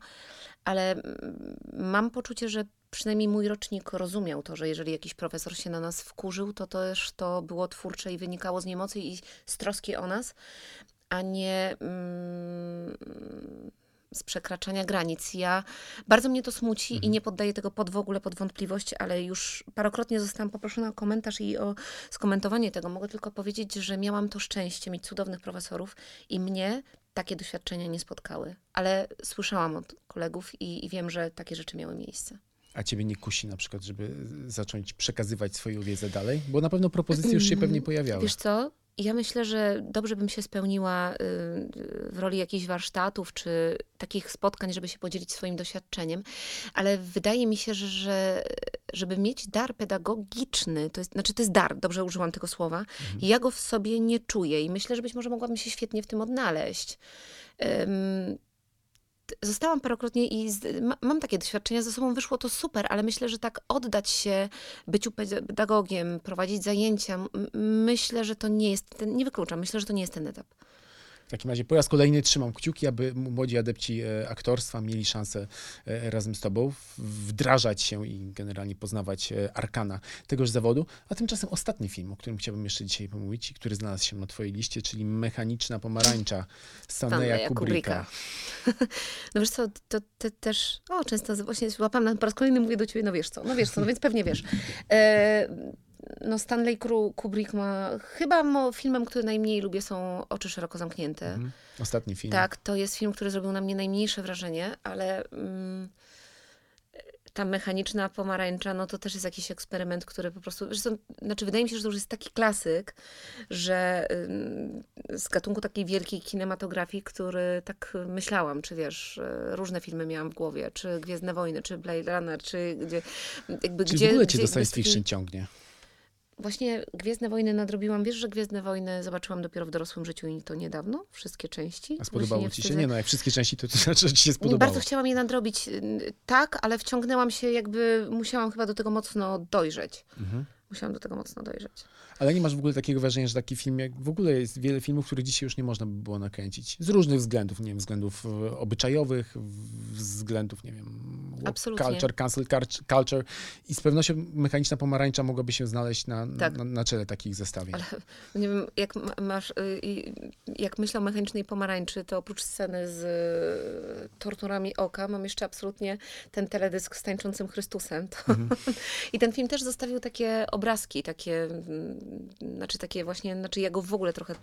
ale mm, mam poczucie, że przynajmniej mój rocznik rozumiał to, że jeżeli jakiś profesor się na nas wkurzył, to też to było twórcze i wynikało z niemocy i z troski o nas, a nie mm, z przekraczania granic. Ja bardzo mnie to smuci i nie poddaję tego pod w ogóle pod wątpliwość, ale już parokrotnie zostałam poproszona o komentarz i o skomentowanie tego. Mogę tylko powiedzieć, że miałam to szczęście mieć cudownych profesorów i mnie takie doświadczenia nie spotkały. Ale słyszałam od kolegów i, i wiem, że takie rzeczy miały miejsce. A ciebie nie kusi na przykład, żeby zacząć przekazywać swoją wiedzę dalej? Bo na pewno propozycje już się pewnie pojawiały. Wiesz co? Ja myślę, że dobrze bym się spełniła y, w roli jakichś warsztatów czy takich spotkań, żeby się podzielić swoim doświadczeniem, ale wydaje mi się, że, że żeby mieć dar pedagogiczny, to jest, znaczy to jest dar, dobrze użyłam tego słowa, ja go w sobie nie czuję i myślę, że być może mogłabym się świetnie w tym odnaleźć. T- Zostałam parokrotnie i z, ma, mam takie doświadczenia ze sobą, wyszło to super, ale myślę, że tak oddać się byciu pedagogiem, prowadzić zajęcia, myślę, że to nie jest, ten, nie wykluczam, myślę, że to nie jest ten etap. W takim razie po raz kolejny trzymam kciuki, aby młodzi adepci e, aktorstwa mieli szansę e, razem z tobą wdrażać się i generalnie poznawać e, arkana tegoż zawodu. A tymczasem ostatni film, o którym chciałbym jeszcze dzisiaj pomówić i który znalazł się na twojej liście, czyli Mechaniczna Pomarańcza Stanleya Stanleya Kubricka. No wiesz co, to, to też, o często właśnie złapam, na- po raz kolejny mówię do ciebie, no wiesz co, no wiesz co, no więc pewnie wiesz. E, no Stanley Kubrick ma, chyba filmem, który najmniej lubię są Oczy szeroko zamknięte. Mhm. Ostatni film. Tak, to jest film, który zrobił na mnie najmniejsze wrażenie, ale mm, ta mechaniczna pomarańcza, no to też jest jakiś eksperyment, który po prostu, zresztą, znaczy wydaje mi się, że to już jest taki klasyk, że z gatunku takiej wielkiej kinematografii, który tak myślałam, czy wiesz, y, różne filmy miałam w głowie, czy Gwiezdne Wojny, czy Blade Runner, czy gdzie, jakby Czyli gdzie... w ogóle cię gdzie do science fiction ciągnie. Właśnie Gwiezdne Wojny nadrobiłam. Wiesz, że Gwiezdne Wojny zobaczyłam dopiero w dorosłym życiu i to niedawno, wszystkie części. A spodobało ci się? wstydzę. Nie no, jak wszystkie części, to, to znaczy, że ci się Nie, spodobało. Bardzo chciałam je nadrobić, y, tak, ale wciągnęłam się, jakby musiałam chyba do tego mocno dojrzeć. Mhm. Musiałam do tego mocno dojrzeć. Ale nie masz w ogóle takiego wrażenia, że taki film, jak w ogóle jest wiele filmów, których dzisiaj już nie można by było nakręcić. Z różnych względów, nie wiem, względów e, obyczajowych, względów, nie wiem, Absolutnie. culture, cancel cult- culture i z pewnością Mechaniczna Pomarańcza mogłaby się znaleźć na, Tak. na, na czele takich zestawień. Ale nie wiem, jak ma- masz, y, jak myślę o mechanicznej pomarańczy, to oprócz sceny z y, torturami oka, mam jeszcze absolutnie ten teledysk z tańczącym Chrystusem. To, I ten film też zostawił takie obrazki, takie, mm, znaczy takie właśnie, znaczy ja go w ogóle trochę,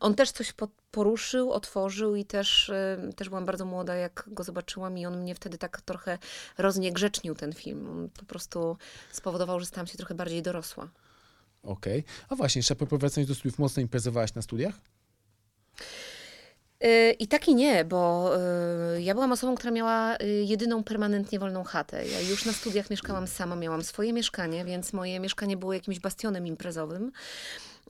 on też coś po, poruszył, otworzył i też, y, też byłam bardzo młoda, jak go zobaczyłam i on mnie wtedy tak trochę rozniegrzecznił ten film. On po prostu spowodował, że stałam się trochę bardziej dorosła. Okej. A właśnie, jeszcze powracając do studiów, mocno imprezowałaś na studiach? I tak i nie, bo y, ja byłam osobą, która miała y, jedyną permanentnie wolną chatę. Ja już na studiach mieszkałam sama, miałam swoje mieszkanie, więc moje mieszkanie było jakimś bastionem imprezowym.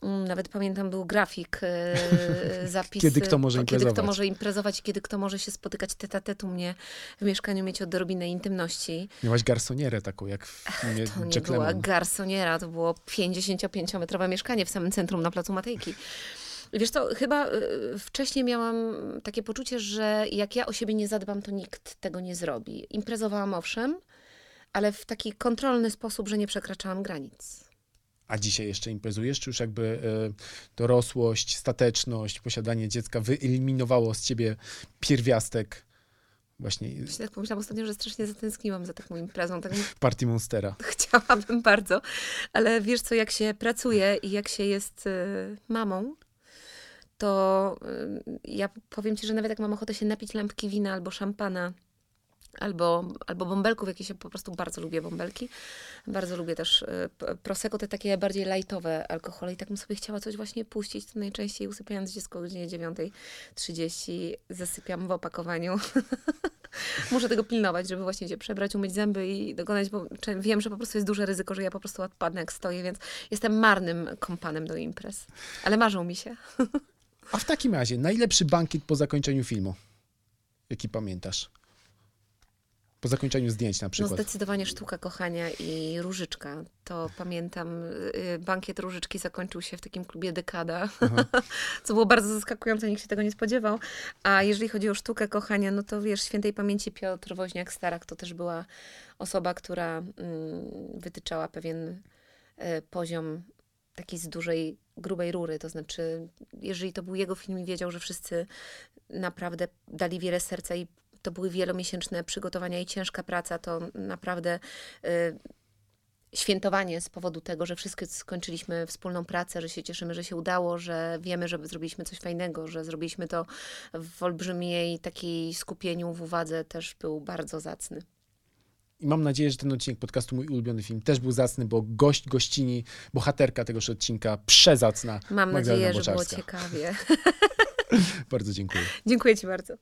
Mm, Nawet pamiętam, był grafik, e, zapis. Kiedy kto może Kiedy imprezować. kto może imprezować, kiedy kto może się spotykać tetatetu mnie w mieszkaniu, mieć odrobinę intymności. Miałaś garsonierę taką, jak w filmie To nie Jack była garsoniera, to było 55-metrowe mieszkanie w samym centrum na Placu Matejki. Wiesz co, chyba y, wcześniej miałam takie poczucie, że jak ja o siebie nie zadbam, to nikt tego nie zrobi. Imprezowałam owszem, ale w taki kontrolny sposób, że nie przekraczałam granic. A dzisiaj jeszcze imprezujesz, czy już jakby e, dorosłość, stateczność, posiadanie dziecka wyeliminowało z ciebie pierwiastek właśnie Właśnie tak pomyślałam ostatnio, że strasznie zatęskniłam za taką imprezą. Tak partii Monstera? chciałabym bardzo, ale wiesz co, jak się pracuje i jak się jest y, mamą, to y, ja powiem ci, że nawet jak mam ochotę się napić lampki wina albo szampana, albo, albo bąbelków, jakieś ja po prostu bardzo lubię bąbelki. Bardzo lubię też y, prosecco, te takie bardziej lightowe alkohole i tak bym sobie chciała coś właśnie puścić, to najczęściej usypiając dziecko o godzinie 9.30 zasypiam w opakowaniu. Muszę tego pilnować, żeby właśnie się przebrać, umyć zęby i dokonać, bo wiem, że po prostu jest duże ryzyko, że ja po prostu odpadnę jak stoję, więc jestem marnym kompanem do imprez. Ale marzą mi się. A w takim razie, najlepszy bankiet po zakończeniu filmu, jaki pamiętasz? Po zakończeniu zdjęć na No przykład. zdecydowanie Sztuka Kochania i Różyczka. To pamiętam, y, bankiet Różyczki zakończył się w takim klubie Dekada, co było bardzo zaskakujące, nikt się tego nie spodziewał. A jeżeli chodzi o Sztukę Kochania, no to wiesz, świętej pamięci Piotr Woźniak-Starak to też była osoba, która mm, wytyczała pewien e, poziom taki z dużej, grubej rury. To znaczy, jeżeli to był jego film i wiedział, że wszyscy naprawdę dali wiele serca i to były wielomiesięczne przygotowania i ciężka praca, to naprawdę y, świętowanie z powodu tego, że wszyscy skończyliśmy wspólną pracę, że się cieszymy, że się udało, że wiemy, że zrobiliśmy coś fajnego, że zrobiliśmy to w olbrzymiej takiej skupieniu, w uwadze też był bardzo zacny. I mam nadzieję, że ten odcinek podcastu Mój ulubiony film też był zacny, bo gość, gościni, bohaterka tegoż odcinka, przezacna Mam Magdalena nadzieję, że było Boczarska. ciekawie. Bardzo dziękuję. Dziękuję Ci bardzo.